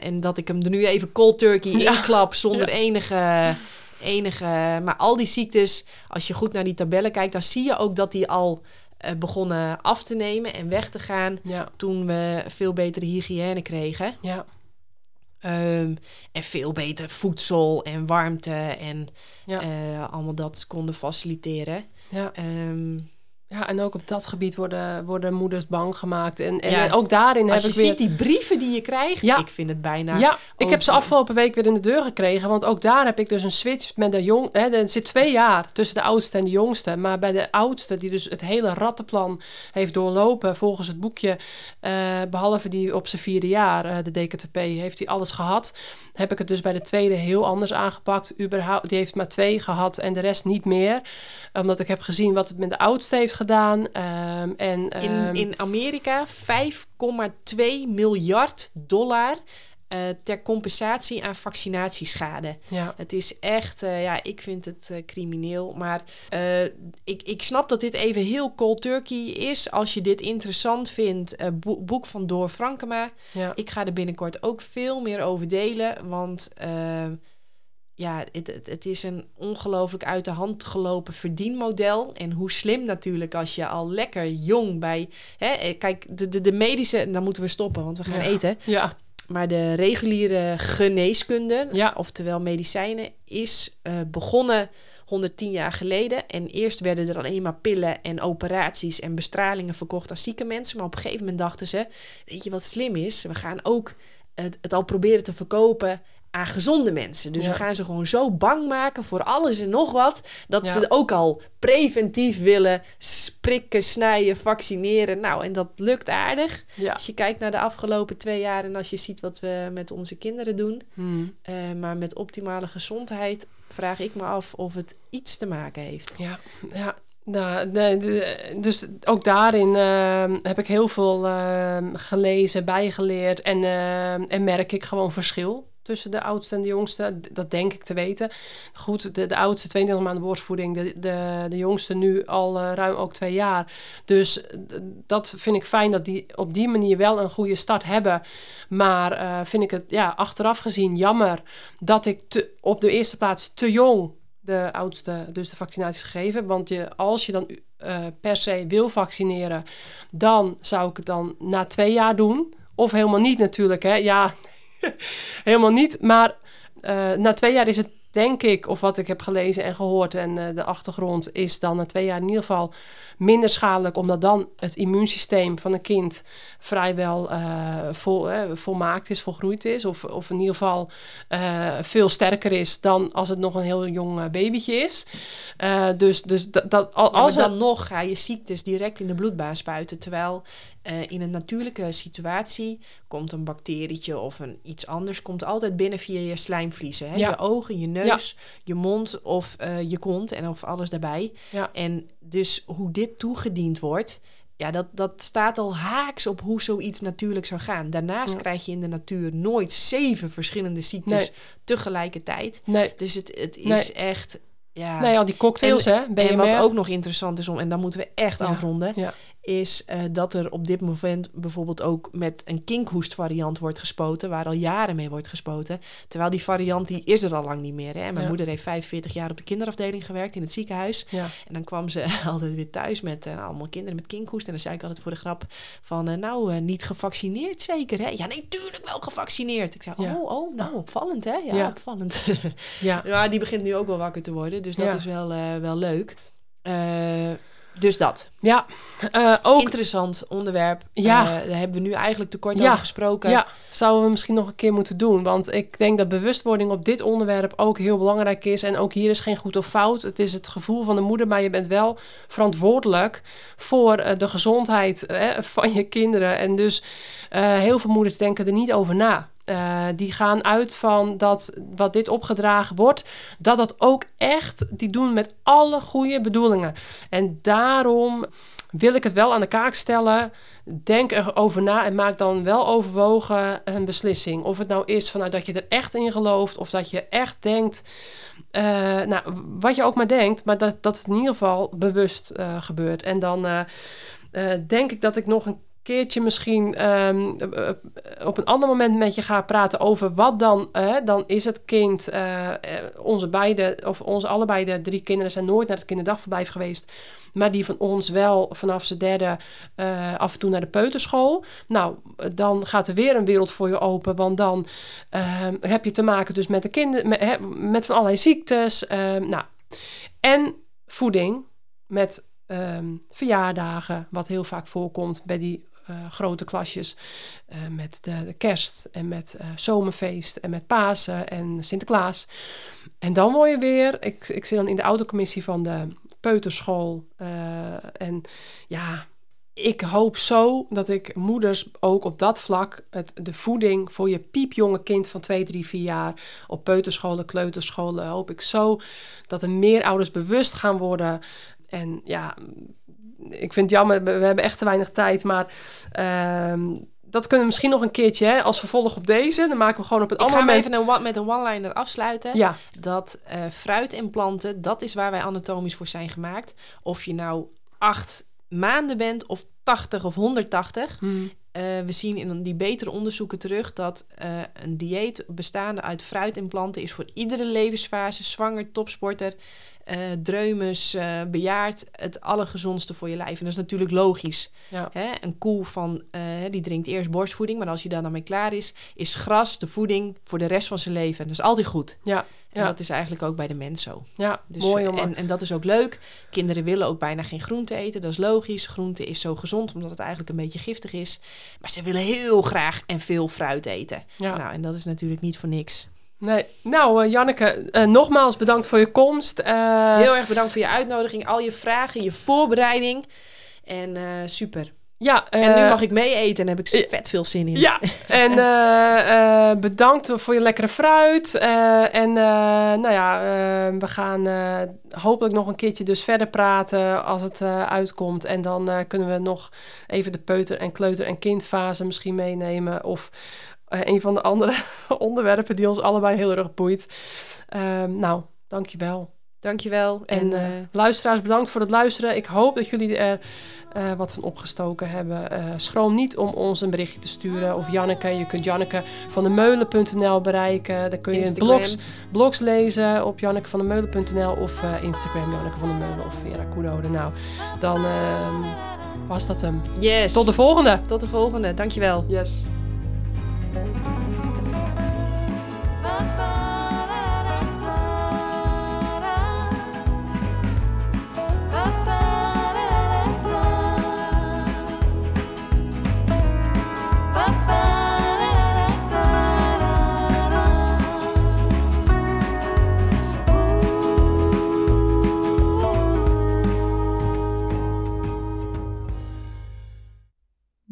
En dat ik hem er nu even cold turkey inklap zonder enige, enige... Maar al die ziektes, als je goed naar die tabellen kijkt... dan zie je ook dat die al eh, begonnen af te nemen en weg te gaan... ja, toen we veel betere hygiëne kregen. ja, Ehm, en veel beter voedsel en warmte en Ja. eh, allemaal dat konden faciliteren. ja. Ehm, Ja, en ook op dat gebied worden, worden moeders bang gemaakt. En, en Ja. ook daarin als heb je ik weer... ziet die brieven die je krijgt, Ja. ik vind het bijna... ja, ik heb ze afgelopen week weer in de deur gekregen. Want ook daar heb ik dus een switch met de jong... Hè, er zit twee jaar tussen de oudste en de jongste. Maar bij de oudste, die dus het hele rattenplan heeft doorlopen... volgens het boekje, eh, behalve die op zijn vierde jaar, eh, de DKTP... heeft hij alles gehad. Heb ik het dus bij de tweede heel anders aangepakt. Überhaupt, die heeft maar twee gehad en de rest niet meer. Omdat ik heb gezien wat het met de oudste heeft gedaan. Ehm, en, In, ehm, in Amerika 5,2 miljard dollar eh, ter compensatie aan vaccinatieschade. ja, Het is echt, eh, ja, ik vind het eh, crimineel. Maar ik, ik snap dat dit even heel cold turkey is. Als je dit interessant vindt, boe- boek van Door Frankema. ja. Ik ga er binnenkort ook veel meer over delen. Want ja, het, het, het is een ongelooflijk uit de hand gelopen verdienmodel. En hoe slim natuurlijk als je al lekker jong bij... Hè, kijk, de, de, de medische... Dan moeten we stoppen, want we gaan Ja. eten. ja, Maar de reguliere geneeskunde, Ja. oftewel medicijnen, is eh, begonnen 110 jaar geleden. En eerst werden er alleen maar pillen en operaties en bestralingen verkocht aan zieke mensen. Maar op een gegeven moment dachten ze, weet je wat slim is? We gaan ook het, het al proberen te verkopen aan gezonde mensen. Dus Ja. we gaan ze gewoon zo bang maken voor alles en nog wat... dat Ja. ze ook al preventief willen prikken, snijden, vaccineren. Nou, en dat lukt aardig. ja. Als je kijkt naar de afgelopen twee jaar en als je ziet wat we met onze kinderen doen, Hmm. eh, maar met optimale gezondheid, vraag ik me af of het iets te maken heeft. Ja, ja. Nou, dus ook daarin ehm, heb ik heel veel ehm, gelezen, bijgeleerd en, en merk ik gewoon verschil tussen de oudste en de jongste. Dat denk ik te weten. Goed, de, de oudste 22 maanden borstvoeding, de, de, de jongste nu al uh, ruim ook twee jaar. Dus dat vind ik fijn dat die op die manier wel een goede start hebben. Maar uh, vind ik het ja, achteraf gezien jammer dat ik te, op de eerste plaats te jong de oudste dus de vaccinaties gegeven. Want je, als je dan uh, per se wil vaccineren, dan zou ik het dan na twee jaar doen. Of helemaal niet natuurlijk. Hè? Ja, helemaal niet. Maar uh, na twee jaar is het denk ik, of wat ik heb gelezen en gehoord en uh, de achtergrond, is dan na twee jaar in ieder geval minder schadelijk, omdat dan het immuunsysteem van een kind vrijwel uh, vol, volmaakt is, volgroeid is, of, of in ieder geval veel sterker is dan als het nog een heel jong babytje is. dus dus dat, dat als ja, dan nog ga je ziektes direct in de bloedbaan spuiten, terwijl uh, in een natuurlijke situatie komt een bacterietje of een, iets anders komt altijd binnen via je slijmvliezen. Hè? Ja. Je ogen, je neus, je mond of uh, je kont en of alles daarbij. Ja. En dus hoe dit toegediend wordt, ja, dat, dat staat al haaks op hoe zoiets natuurlijk zou gaan. Daarnaast krijg je in de natuur nooit zeven verschillende ziektes nee. tegelijkertijd. Nee. Dus het, het is nee. echt... Ja. Nee, al die cocktails, en, hè? BMR. En wat ook nog interessant is om, en dan moeten we echt ja. afronden, ja is uh, dat er op dit moment bijvoorbeeld ook met een kinkhoest variant wordt gespoten, waar al jaren mee wordt gespoten. Terwijl die variant die is er al lang niet meer. Hè? Mijn Ja. moeder heeft 45 jaar op de kinderafdeling gewerkt in het ziekenhuis. Ja. En dan kwam ze altijd weer thuis met uh, allemaal kinderen met kinkhoest. En dan zei ik altijd voor de grap van, uh, nou, niet gevaccineerd zeker, hè? Ja, nee, tuurlijk wel gevaccineerd. Ik zei, Ja. oh, oh, nou, opvallend, hè? Ja, opvallend. Ja. ja, die begint nu ook wel wakker te worden, dus dat is wel, eh, wel leuk. Eh, dus dat. Ja, eh, ook Interessant onderwerp. Ja. Eh, daar hebben we nu eigenlijk te kort Ja. over gesproken. Ja, zouden we misschien nog een keer moeten doen. Want ik denk dat bewustwording op dit onderwerp ook heel belangrijk is. En ook hier is geen goed of fout. Het is het gevoel van de moeder, maar je bent wel verantwoordelijk voor eh, de gezondheid van je kinderen. En dus heel veel moeders denken er niet over na. Eh, die gaan uit van dat wat dit opgedragen wordt, dat dat ook echt die doen met alle goede bedoelingen. En daarom wil ik het wel aan de kaak stellen. Denk erover na en maak dan wel overwogen een beslissing. Of het nou is vanuit dat je er echt in gelooft, of dat je echt denkt. eh, nou, wat je ook maar denkt, maar dat, dat in ieder geval bewust eh, gebeurt. En dan denk ik dat ik nog een keertje misschien ehm, eh, op een ander moment met je ga praten over wat dan, dan is het kind, eh, eh, onze beide, of onze allebei de drie kinderen zijn nooit naar het kinderdagverblijf geweest, maar die van ons wel vanaf z'n derde af en toe naar de peuterschool. Nou, dan gaat er weer een wereld voor je open, want dan ehm, heb je te maken dus met de kinderen, met, met van allerlei ziektes, ehm, nou, en voeding met verjaardagen, wat heel vaak voorkomt bij die grote klasjes. eh, met de, kerst en met eh, zomerfeest en met Pasen en Sinterklaas. En dan word je weer, ik, ik zit dan in de oudercommissie van de peuterschool. eh, en ja, ik hoop zo dat ik moeders ook op dat vlak het, de voeding voor je piepjonge kind van 2, 3, 4 jaar op peuterscholen, kleuterscholen, hoop ik zo dat er meer ouders bewust gaan worden. En ja, ik vind het jammer, we hebben echt te weinig tijd, maar ehm, dat kunnen we misschien nog een keertje hè, als vervolg op deze. Dan maken we gewoon op het Ik andere ga hem moment. even een, met een one-liner afsluiten. Ja, Dat eh fruitimplanten, dat is waar wij anatomisch voor zijn gemaakt. Of je nou acht maanden bent of 80 of 180. Hmm. Eh, we zien in die betere onderzoeken terug dat eh, een dieet bestaande uit fruitimplanten is voor iedere levensfase, zwanger, topsporter, eh dreumes, eh, bejaard, het allergezondste voor je lijf. En dat is natuurlijk logisch. ja, Hè? Een koe van, eh, die drinkt eerst borstvoeding, maar als hij daar dan mee klaar is, is gras de voeding voor de rest van zijn leven. Dat is altijd goed. ja, En Ja. dat is eigenlijk ook bij de mens zo. ja. Dus, mooi om en, en dat is ook leuk. Kinderen willen ook bijna geen groente eten. Dat is logisch. Groente is zo gezond omdat het eigenlijk een beetje giftig is. Maar ze willen heel graag en veel fruit eten. ja. Nou, en dat is natuurlijk niet voor niks. Nee. Nou, eh, Janneke, eh, nogmaals bedankt voor je komst. Eh, Heel erg bedankt voor je uitnodiging, al je vragen, je voorbereiding. En super. Ja, En nu mag ik mee eten en heb ik vet veel zin in. Ja, en bedankt voor je lekkere fruit. En nou ja, we gaan hopelijk nog een keertje dus verder praten als het uitkomt. En dan kunnen we nog even de peuter- en kleuter- en kindfase misschien meenemen. Of een van de andere onderwerpen die ons allebei heel erg boeit. Ehm, nou, dankjewel. Dankjewel. En En, eh, eh, luisteraars, bedankt voor het luisteren. Ik hoop dat jullie er eh, wat van opgestoken hebben. Eh, schroom niet om ons een berichtje te sturen. Of Janneke, je kunt Janneke van de Meulen.nl bereiken. Daar kun je blogs, blogs lezen op jannekevandermeulen.nl of eh, Instagram Janneke van der Meulen of Vera Koedode. Nou, dan ehm, was dat hem. yes. Tot de volgende. Tot de volgende. Dankjewel. Yes. Bye-bye.